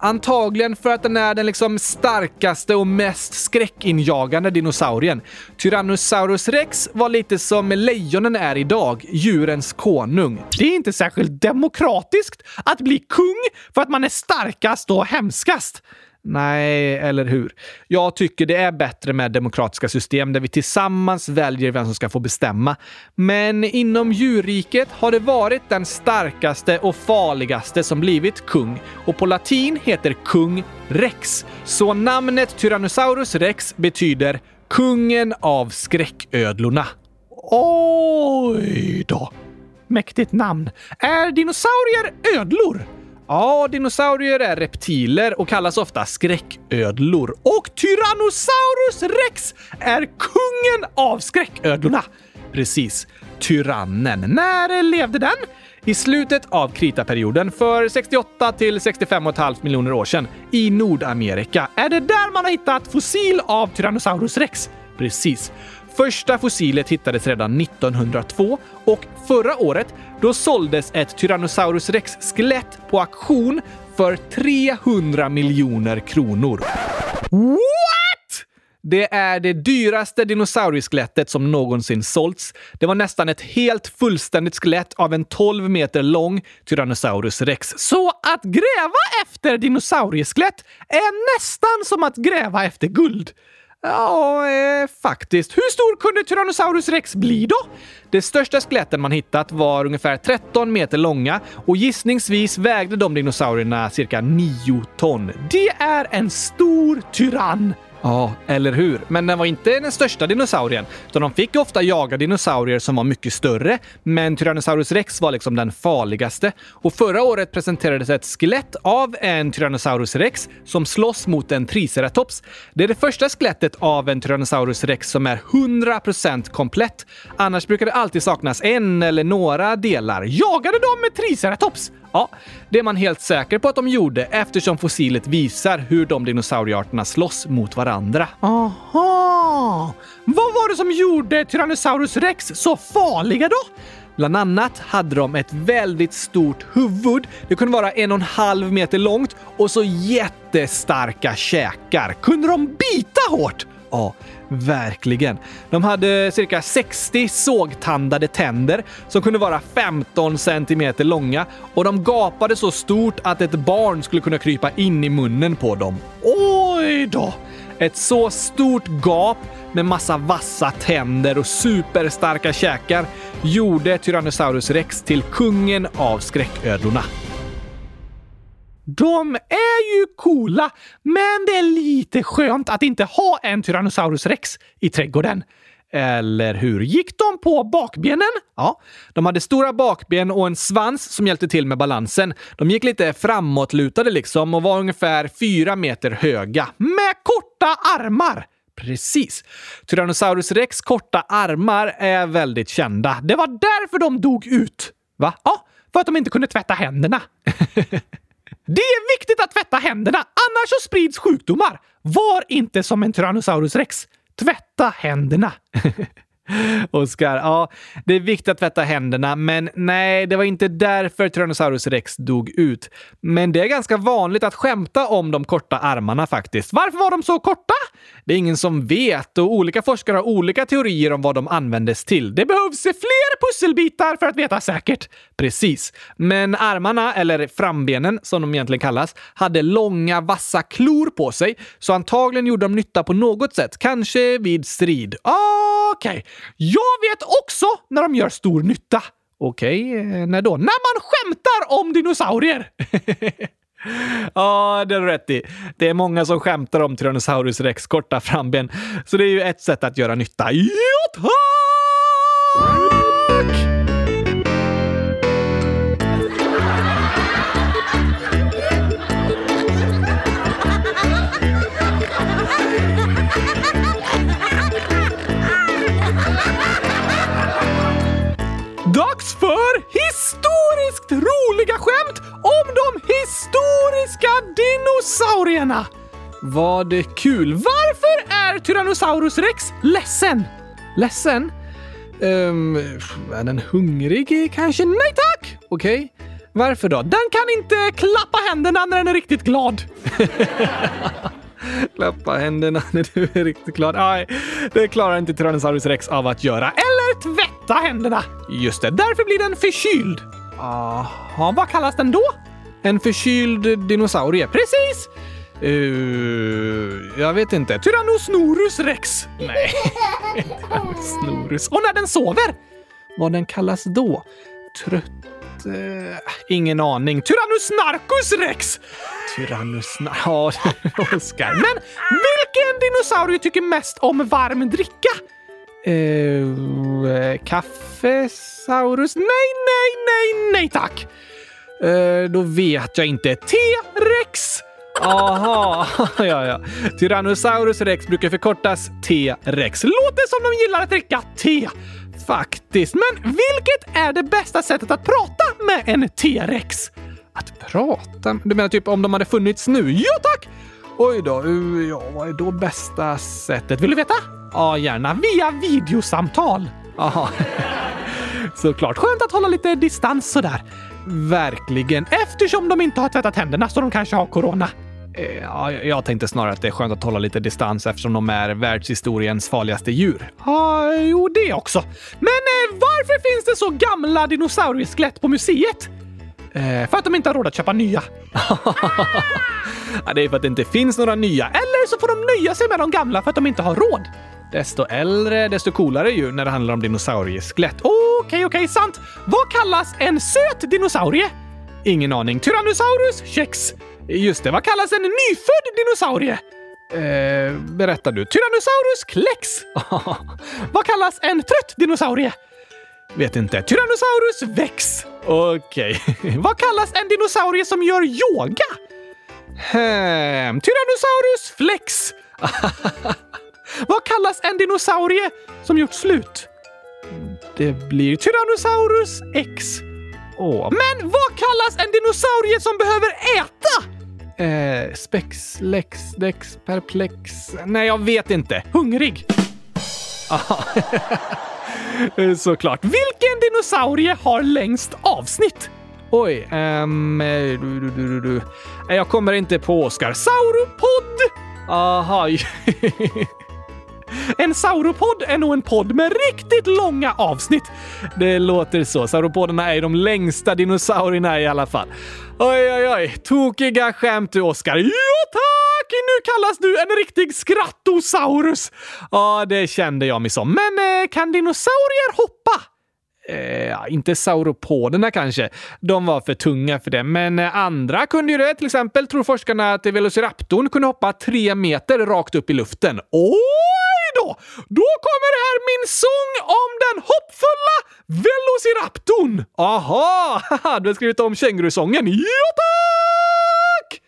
Antagligen för att den är den liksom starkaste och mest skräckinjagande dinosaurien. Tyrannosaurus rex var lite som lejonen är idag, djurens konung. Det är inte särskilt demokratiskt att bli kung för att man är starkast och hemskast. Nej, eller hur? Jag tycker det är bättre med demokratiska system där vi tillsammans väljer vem som ska få bestämma. Men inom djurriket har det varit den starkaste och farligaste som blivit kung. Och på latin heter kung rex. Så namnet Tyrannosaurus rex betyder kungen av skräcködlorna. Oj då! Mäktigt namn. Är dinosaurier ödlor? Ja, dinosaurier är reptiler och kallas ofta skräcködlor. Och Tyrannosaurus rex är kungen av skräcködlorna. Precis. Tyrannen. När levde den? I slutet av kritaperioden för 68 till 65,5 miljoner år sedan i Nordamerika. Är det där man har hittat fossil av Tyrannosaurus rex? Precis. Första fossilet hittades redan 1902 och förra året då såldes ett Tyrannosaurus rex-skelett på auktion för 300 miljoner kronor. What? Det är det dyraste dinosaurieskelettet som någonsin sålts. Det var nästan ett helt fullständigt skelett av en 12 meter lång Tyrannosaurus rex. Så att gräva efter dinosaurieskelett är nästan som att gräva efter guld. Ja, eh, faktiskt. Hur stor kunde Tyrannosaurus rex bli då? De största skeletten man hittat var ungefär 13 meter långa och gissningsvis vägde de dinosaurierna cirka 9 ton. Det är en stor tyrann! Ja, eller hur? Men den var inte den största dinosaurien, utan de fick ofta jaga dinosaurier som var mycket större. Men Tyrannosaurus rex var liksom den farligaste. Och förra året presenterades ett skelett av en Tyrannosaurus rex som slåss mot en triceratops. Det är det första skelettet av en Tyrannosaurus rex som är 100% komplett. Annars brukar det alltid saknas en eller några delar. Jagade de med triceratops? Ja, det är man helt säker på att de gjorde eftersom fossilet visar hur de dinosauriearterna slåss mot varandra. Aha! Vad var det som gjorde Tyrannosaurus rex så farliga då? Bland annat hade de ett väldigt stort huvud. Det kunde vara en och en halv meter långt och så jättestarka käkar. Kunde de bita hårt? Ja, verkligen. De hade cirka 60 sågtandade tänder som kunde vara 15 centimeter långa och de gapade så stort att ett barn skulle kunna krypa in i munnen på dem. Oj då! Ett så stort gap med massa vassa tänder och superstarka käkar gjorde Tyrannosaurus rex till kungen av skräcködlorna. De är ju coola, men det är lite skönt att inte ha en Tyrannosaurus rex i trädgården. Eller hur? Gick de på bakbenen? Ja, de hade stora bakben och en svans som hjälpte till med balansen. De gick lite framåtlutade liksom och var ungefär fyra meter höga. Med korta armar! Precis. Tyrannosaurus rex korta armar är väldigt kända. Det var därför de dog ut. Va? Ja, för att de inte kunde tvätta händerna. Det är viktigt att tvätta händerna, annars så sprids sjukdomar. Var inte som en Tyrannosaurus rex. Tvätta händerna. Oskar, ja, det är viktigt att tvätta händerna, men nej, det var inte därför Tyrannosaurus rex dog ut. Men det är ganska vanligt att skämta om de korta armarna faktiskt. Varför var de så korta? Det är ingen som vet och olika forskare har olika teorier om vad de användes till. Det behövs fler pusselbitar för att veta säkert. Precis. Men armarna, eller frambenen som de egentligen kallas, hade långa vassa klor på sig, så antagligen gjorde de nytta på något sätt. Kanske vid strid. Okej. Okay. Jag vet också när de gör stor nytta. Okej, okay, när då? När man skämtar om dinosaurier! Ja, det har du rätt i. Det är många som skämtar om Tyrannosaurus rex korta framben, så det är ju ett sätt att göra nytta. Ja, tack! Historiskt roliga skämt om de historiska dinosaurierna! Vad kul! Varför är Tyrannosaurus rex ledsen? Ledsen? Um, är den hungrig kanske? Nej tack! Okej. Okay. Varför då? Den kan inte klappa händerna när den är riktigt glad. Klappa händerna när du är riktigt glad. Nej, det klarar inte Tyrannosaurus rex av att göra. Eller tvätta händerna. Just det, därför blir den förkyld. Jaha, vad kallas den då? En förkyld dinosaurie. Precis! Uh, jag vet inte. Tyrannosnorus rex. Nej, Tyrannosnorus. Och när den sover? Vad den kallas då? Trött Uh, ingen aning. Tyrannus rex! Tyrannus... Ja, Oskar. Men vilken dinosaurie tycker mest om varm dricka? Uh, kaffesaurus? Nej, nej, nej, nej tack! Uh, då vet jag inte. T-rex! Aha, ja, ja. Tyrannosaurus rex brukar förkortas T-rex. Låter som de gillar att dricka te. Faktiskt. Men vilket är det bästa sättet att prata med en T-rex? Att prata? Du menar typ om de hade funnits nu? Ja tack! Oj då, eh, ja, vad är då bästa sättet? Vill du veta? Ja, gärna via videosamtal. Aha. Såklart. Skönt att hålla lite distans sådär. Verkligen, eftersom de inte har tvättat händerna så de kanske har corona. Eh, ja, jag tänkte snarare att det är skönt att hålla lite distans eftersom de är världshistoriens farligaste djur. Ja, jo, det också. Men eh, varför finns det så gamla dinosaurieskelett på museet? Eh, för att de inte har råd att köpa nya. ja, det är för att det inte finns några nya. Eller så får de nöja sig med de gamla för att de inte har råd. Desto äldre, desto coolare ju när det handlar om dinosaurieskelett. Okej, okay, okej, okay, sant. Vad kallas en söt dinosaurie? Ingen aning. Tyrannosaurus kex. Just det, vad kallas en nyfödd dinosaurie? Eh, berättar du. Tyrannosaurus klex. vad kallas en trött dinosaurie? Vet inte. Tyrannosaurus vex. Okej. Okay. vad kallas en dinosaurie som gör yoga? Hmm. Tyrannosaurus flex. vad kallas en dinosaurie som gjort slut? Det blir Tyrannosaurus X. Åh. Men vad kallas en dinosaurie som behöver äta? Eh, spex, lex, dex, perplex. Nej, jag vet inte. Hungrig. Eh, såklart. Vilken dinosaurie har längst avsnitt? Oj, um, du, du, du, du. Eh, jag kommer inte på Oscar. Sauropod! Aha. En sauropod är nog en podd med riktigt långa avsnitt. Det låter så. Sauropoderna är de längsta dinosaurierna i alla fall. Oj, oj, oj. Tokiga skämt du, Oskar. Ja, tack! Nu kallas du en riktig skrattosaurus. Ja, det kände jag mig som. Men eh, kan dinosaurier hoppa? Eh, inte sauropoderna kanske. De var för tunga för det. Men eh, andra kunde ju det. Till exempel tror forskarna att Velociraptorn kunde hoppa tre meter rakt upp i luften. Åh! Då! Då kommer här min sång om den hoppfulla Velociraptorn! Aha! Du har skrivit om kängurusången. Ja, tack!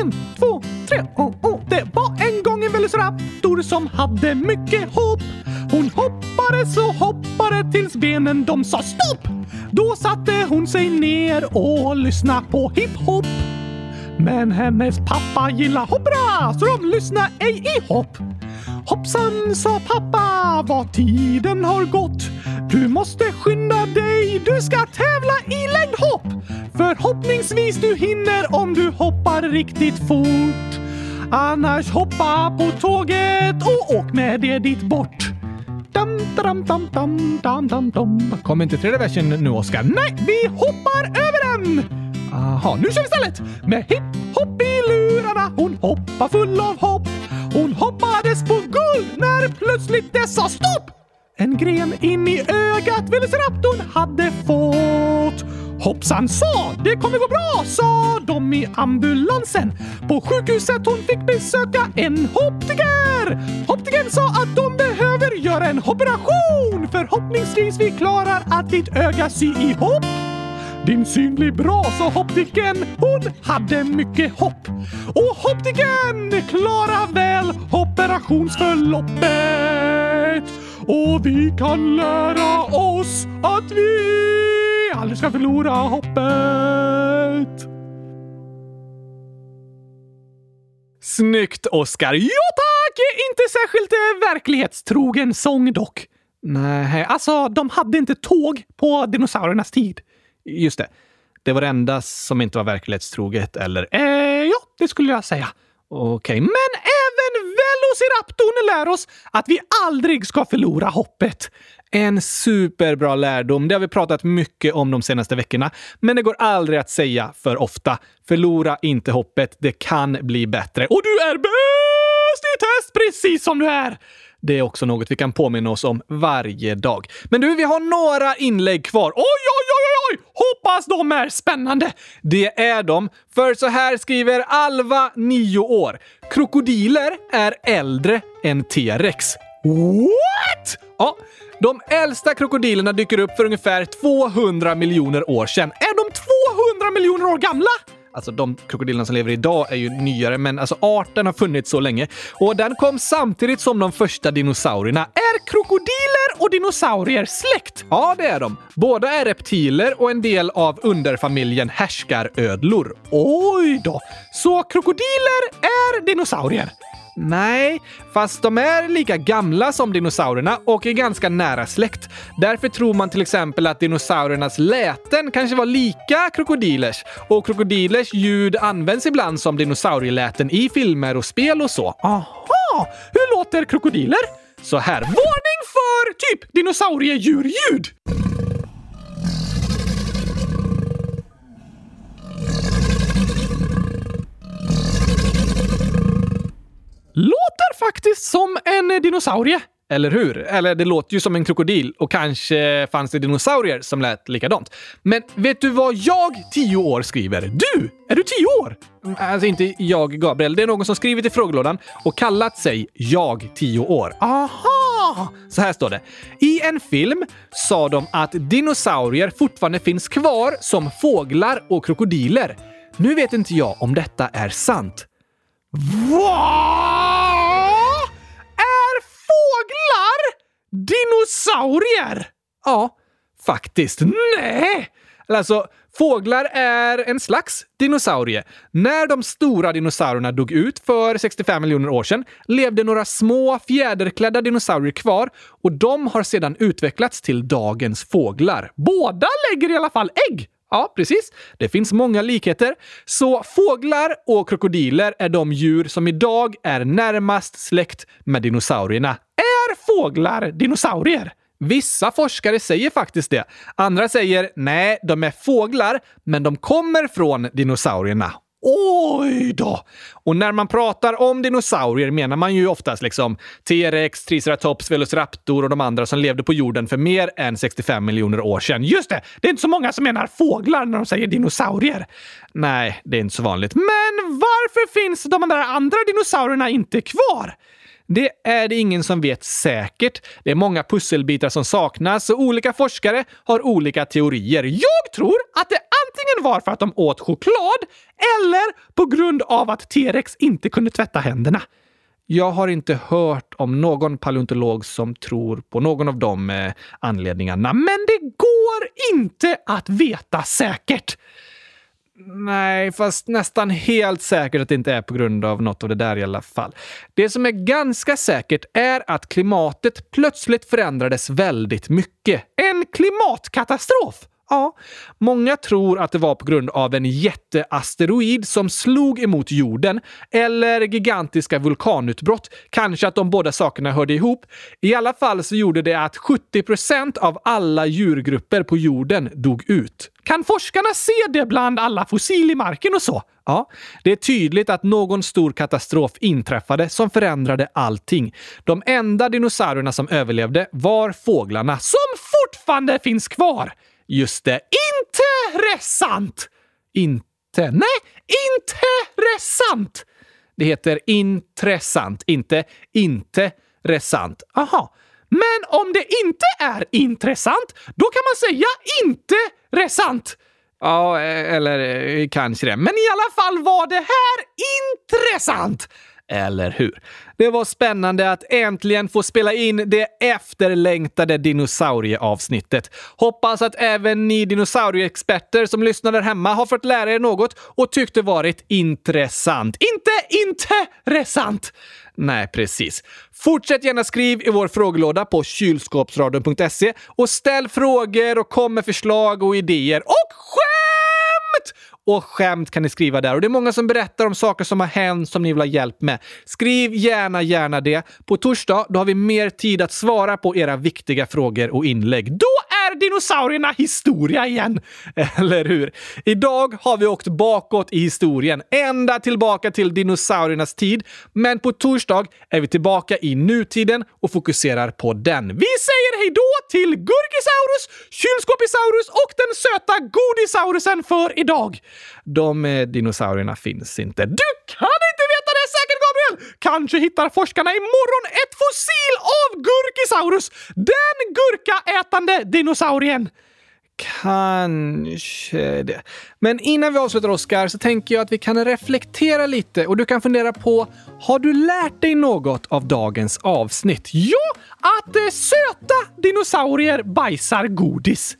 En, två, tre, oh, oh. Det var en gång en velociraptor som hade mycket hopp. Hon hoppade så hoppade tills benen de sa stopp. Då satte hon sig ner och lyssnade på hiphop. Men hennes pappa gillar hoppra så de lyssnar ej i hopp. Hoppsan, sa pappa, vad tiden har gått. Du måste skynda dig, du ska tävla i längdhopp. Förhoppningsvis du hinner om du hoppar riktigt fort. Annars hoppa på tåget och åk med det dit bort. Dam, dam, dam, dam, dam, dam, dam. Kom inte tredje versen nu, Oskar. Nej, vi hoppar över den! Aha, nu kör vi istället! Med hipp-hopp i lurarna, hon hoppar full av hopp. Hon hoppades på guld när plötsligt det sa stopp! En gren in i ögat Velociraptorn hade fått. Hoppsan sa, det kommer gå bra, sa de i ambulansen. På sjukhuset hon fick besöka en optiker. Optikern sa att de behöver göra en operation. Förhoppningsvis vi klarar att ditt öga sy ihop. Din syn blir bra, sa optiken. Hon hade mycket hopp. Och optiken klarar väl operationsförloppet. Och vi kan lära oss att vi aldrig ska förlora hoppet. Snyggt, Oskar! Ja tack! Inte särskilt eh, verklighetstrogen sång dock. Nej, alltså de hade inte tåg på dinosauriernas tid. Just det. Det var det enda som inte var verklighetstroget, eller? Eh, ja, det skulle jag säga. Okej, okay. men även Velociraptorn lär oss att vi aldrig ska förlora hoppet. En superbra lärdom. Det har vi pratat mycket om de senaste veckorna, men det går aldrig att säga för ofta. Förlora inte hoppet. Det kan bli bättre. Och du är bäst i test precis som du är! Det är också något vi kan påminna oss om varje dag. Men du, vi har några inlägg kvar. Oj, oj, oj, oj! oj! Hoppas de är spännande! Det är de, för så här skriver Alva, 9 år. Krokodiler är äldre än T-rex. What? Ja, de äldsta krokodilerna dyker upp för ungefär 200 miljoner år sedan. Är de 200 miljoner år gamla? Alltså de krokodilerna som lever idag är ju nyare, men alltså arten har funnits så länge. Och den kom samtidigt som de första dinosaurierna. Är krokodiler och dinosaurier släkt? Ja, det är de. Båda är reptiler och en del av underfamiljen härskarödlor. Oj då! Så krokodiler är dinosaurier? Nej, fast de är lika gamla som dinosaurierna och är ganska nära släkt. Därför tror man till exempel att dinosauriernas läten kanske var lika krokodilers. Och krokodilers ljud används ibland som dinosaurieläten i filmer och spel och så. Aha! Hur låter krokodiler? Så här. Varning för typ dinosauriedjurljud! Låter faktiskt som en eh, dinosaurie. Eller hur? Eller det låter ju som en krokodil och kanske fanns det dinosaurier som lät likadant. Men vet du vad jag, tio år, skriver? Du! Är du tio år? Mm, alltså inte jag, Gabriel. Det är någon som skrivit i frågelådan och kallat sig jag, tio år. Aha! Så här står det. I en film sa de att dinosaurier fortfarande finns kvar som fåglar och krokodiler. Nu vet inte jag om detta är sant. Vad? Är fåglar dinosaurier? Ja, faktiskt. Nej! Alltså, fåglar är en slags dinosaurie. När de stora dinosaurierna dog ut för 65 miljoner år sedan levde några små fjäderklädda dinosaurier kvar och de har sedan utvecklats till dagens fåglar. Båda lägger i alla fall ägg! Ja, precis. Det finns många likheter. Så fåglar och krokodiler är de djur som idag är närmast släkt med dinosaurierna. Är fåglar dinosaurier? Vissa forskare säger faktiskt det. Andra säger nej, de är fåglar, men de kommer från dinosaurierna. Oj då! Och när man pratar om dinosaurier menar man ju oftast liksom T-rex, Triceratops, Velociraptor och de andra som levde på jorden för mer än 65 miljoner år sedan. Just det! Det är inte så många som menar fåglar när de säger dinosaurier. Nej, det är inte så vanligt. Men varför finns de där andra dinosaurierna inte kvar? Det är det ingen som vet säkert. Det är många pusselbitar som saknas och olika forskare har olika teorier. Jag tror att det var för att de åt choklad eller på grund av att T-rex inte kunde tvätta händerna. Jag har inte hört om någon paleontolog som tror på någon av de eh, anledningarna, men det går inte att veta säkert. Nej, fast nästan helt säkert att det inte är på grund av något av det där i alla fall. Det som är ganska säkert är att klimatet plötsligt förändrades väldigt mycket. En klimatkatastrof! Ja, många tror att det var på grund av en jätteasteroid som slog emot jorden eller gigantiska vulkanutbrott. Kanske att de båda sakerna hörde ihop. I alla fall så gjorde det att 70% av alla djurgrupper på jorden dog ut. Kan forskarna se det bland alla fossil i marken och så? Ja, det är tydligt att någon stor katastrof inträffade som förändrade allting. De enda dinosaurierna som överlevde var fåglarna som fortfarande finns kvar. Just det. Intressant! Inte... Nej, intressant! Det heter intressant, inte inte resant. Aha. Men om det inte är intressant, då kan man säga inte resant. Ja, eh, eller eh, kanske det. Men i alla fall var det här intressant. Eller hur? Det var spännande att äntligen få spela in det efterlängtade dinosaurieavsnittet. Hoppas att även ni dinosaurieexperter som lyssnar där hemma har fått lära er något och tyckte varit intressant. Inte intressant! Nej, precis. Fortsätt gärna skriv i vår frågelåda på kylskåpsradion.se och ställ frågor och kom med förslag och idéer. Och själv och skämt kan ni skriva där. Och det är många som berättar om saker som har hänt som ni vill ha hjälp med. Skriv gärna, gärna det. På torsdag då har vi mer tid att svara på era viktiga frågor och inlägg. Då är är dinosaurierna historia igen! Eller hur? Idag har vi åkt bakåt i historien, ända tillbaka till dinosauriernas tid. Men på torsdag är vi tillbaka i nutiden och fokuserar på den. Vi säger hejdå till Gurgisaurus, Kylskåpisaurus och den söta Godisaurusen för idag. De eh, dinosaurierna finns inte. Du kan inte är säkert, Gabriel! Kanske hittar forskarna imorgon ett fossil av Gurkisaurus, den gurkaätande dinosaurien. Kanske det. Men innan vi avslutar, Oskar, så tänker jag att vi kan reflektera lite och du kan fundera på, har du lärt dig något av dagens avsnitt? Ja, att eh, söta dinosaurier bajsar godis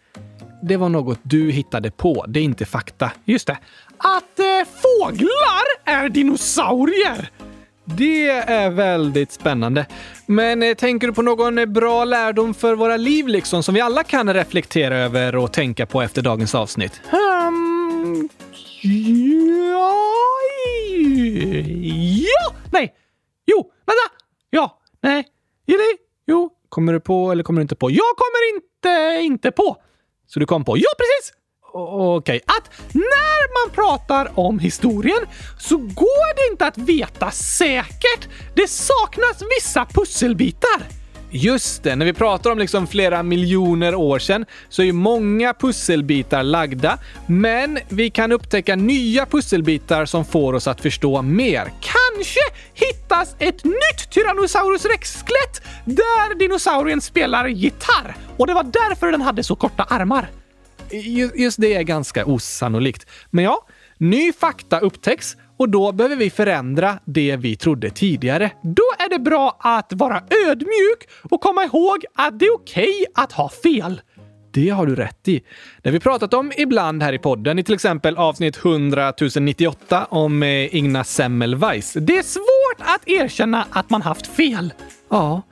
det var något du hittade på. Det är inte fakta. Just det. Att eh, fåglar är dinosaurier! Det är väldigt spännande. Men eh, tänker du på någon eh, bra lärdom för våra liv liksom som vi alla kan reflektera över och tänka på efter dagens avsnitt? Um, ja... Ja! Nej! Jo! Vänta! Ja! Nej! Eller? Jo. Kommer du på eller kommer du inte på? Jag kommer inte inte på! Så du kom på, ja precis! Okej, okay. att när man pratar om historien så går det inte att veta säkert. Det saknas vissa pusselbitar. Just det, när vi pratar om liksom flera miljoner år sedan så är ju många pusselbitar lagda, men vi kan upptäcka nya pusselbitar som får oss att förstå mer. Kanske hittas ett nytt Tyrannosaurus rex-skelett där dinosaurien spelar gitarr och det var därför den hade så korta armar. Just det är ganska osannolikt. Men ja, ny fakta upptäcks och då behöver vi förändra det vi trodde tidigare. Då är det bra att vara ödmjuk och komma ihåg att det är okej okay att ha fel. Det har du rätt i. Det har vi pratat om ibland här i podden, i till exempel avsnitt 100 098 om eh, Igna Semmelweis. Det är svårt att erkänna att man haft fel. Ja,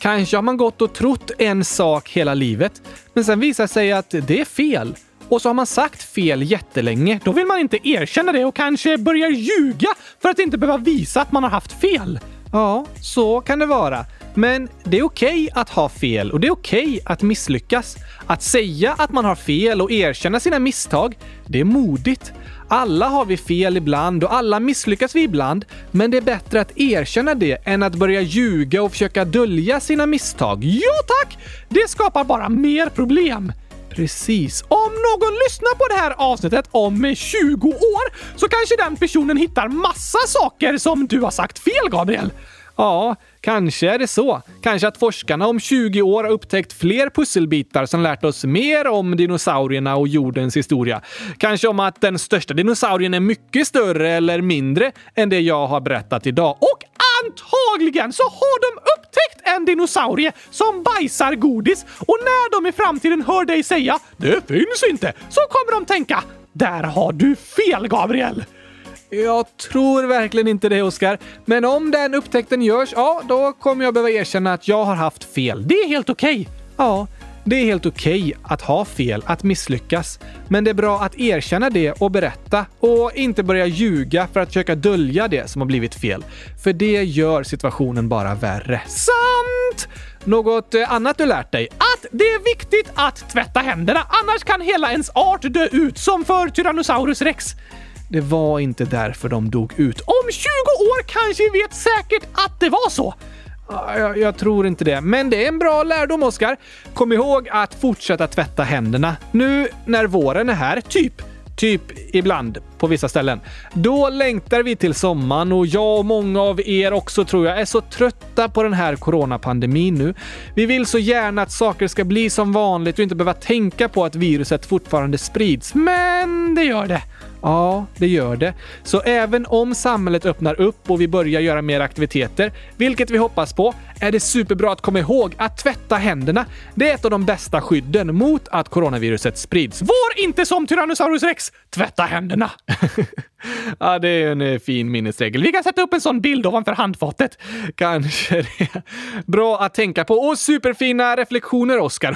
kanske har man gått och trott en sak hela livet, men sen visar sig att det är fel. Och så har man sagt fel jättelänge. Då vill man inte erkänna det och kanske börjar ljuga för att inte behöva visa att man har haft fel. Ja, så kan det vara. Men det är okej okay att ha fel och det är okej okay att misslyckas. Att säga att man har fel och erkänna sina misstag, det är modigt. Alla har vi fel ibland och alla misslyckas vi ibland, men det är bättre att erkänna det än att börja ljuga och försöka dölja sina misstag. Ja tack! Det skapar bara mer problem. Precis. Om någon lyssnar på det här avsnittet om 20 år så kanske den personen hittar massa saker som du har sagt fel, Gabriel. Ja, kanske är det så. Kanske att forskarna om 20 år har upptäckt fler pusselbitar som lärt oss mer om dinosaurierna och jordens historia. Kanske om att den största dinosaurien är mycket större eller mindre än det jag har berättat idag. Och antagligen så har de upptäckt en dinosaurie som bajsar godis och när de i framtiden hör dig säga “Det finns inte” så kommer de tänka “Där har du fel, Gabriel!” Jag tror verkligen inte det, Oskar. Men om den upptäckten görs, ja, då kommer jag behöva erkänna att jag har haft fel. Det är helt okej. Ja, det är helt okej att ha fel, att misslyckas. Men det är bra att erkänna det och berätta och inte börja ljuga för att försöka dölja det som har blivit fel. För det gör situationen bara värre. Sant! Något eh, annat du lärt dig? Att det är viktigt att tvätta händerna, annars kan hela ens art dö ut, som för Tyrannosaurus rex. Det var inte därför de dog ut. Om 20 år kanske vi vet säkert att det var så. Jag, jag, tror inte det, men det är en bra lärdom, Oskar. Kom ihåg att fortsätta tvätta händerna. Nu när våren är här, typ. Typ ibland, på vissa ställen. Då längtar vi till sommaren och jag och många av er också tror jag är så trötta på den här coronapandemin nu. Vi vill så gärna att saker ska bli som vanligt och inte behöva tänka på att viruset fortfarande sprids. Men det gör det. Ja, det gör det. Så även om samhället öppnar upp och vi börjar göra mer aktiviteter, vilket vi hoppas på, är det superbra att komma ihåg att tvätta händerna. Det är ett av de bästa skydden mot att coronaviruset sprids. Var inte som Tyrannosaurus rex! Tvätta händerna! ja, det är en eh, fin minnesregel. Vi kan sätta upp en sån bild ovanför handfatet. Kanske det. Bra att tänka på och superfina reflektioner, Oskar.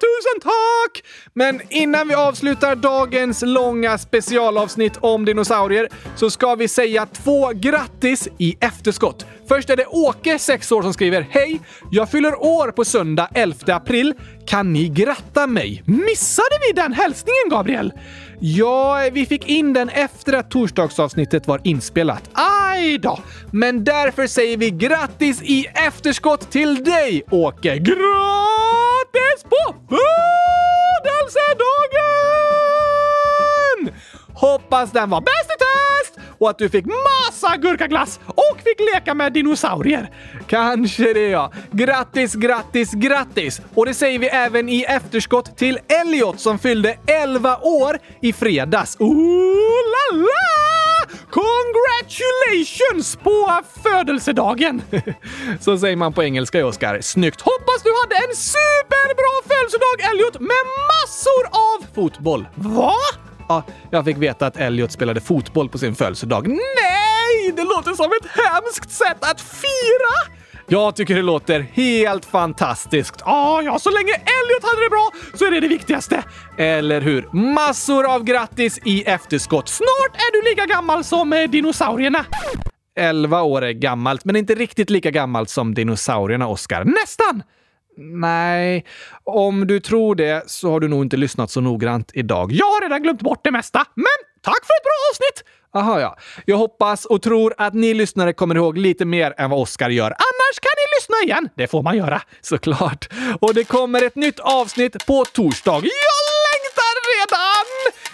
Tusen tack! Men innan vi avslutar dagens långa specialavsnitt om dinosaurier så ska vi säga två grattis i efterskott. Först är det Åke, 6 år, som skriver Hej! Jag fyller år på söndag 11 april. Kan ni gratta mig? Missade vi den hälsningen, Gabriel? Ja, vi fick in den efter att torsdagsavsnittet var inspelat. Aj då! Men därför säger vi grattis i efterskott till dig, Åke! Grattis på födelsedagen! Hoppas den var bäst i test och att du fick massa gurkaglass och fick leka med dinosaurier. Kanske det ja. Grattis, grattis, grattis! Och det säger vi även i efterskott till Elliot som fyllde 11 år i fredags. Ooh la la! Congratulations på födelsedagen! Så säger man på engelska, Oskar. Snyggt! Hoppas du hade en superbra födelsedag, Elliot, med massor av fotboll. Va? Ja, jag fick veta att Elliot spelade fotboll på sin födelsedag. Nej! Det låter som ett hemskt sätt att fira! Jag tycker det låter helt fantastiskt. Ah, ja, så länge Elliot hade det bra så är det det viktigaste. Eller hur? Massor av grattis i efterskott. Snart är du lika gammal som eh, dinosaurierna. 11 år är gammalt, men inte riktigt lika gammalt som dinosaurierna, Oscar. Nästan! Nej, om du tror det så har du nog inte lyssnat så noggrant idag. Jag har redan glömt bort det mesta, men tack för ett bra avsnitt! Aha, ja. Jag hoppas och tror att ni lyssnare kommer ihåg lite mer än vad Oskar gör. Annars kan ni lyssna igen. Det får man göra, såklart. Och det kommer ett nytt avsnitt på torsdag. Jag längtar redan!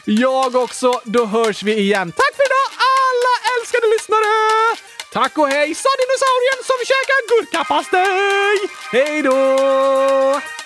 Jag också. Då hörs vi igen. Tack för idag, alla älskade lyssnare! Tack och hej, sa dinosaurien som käkar gurkapastej! Hej då!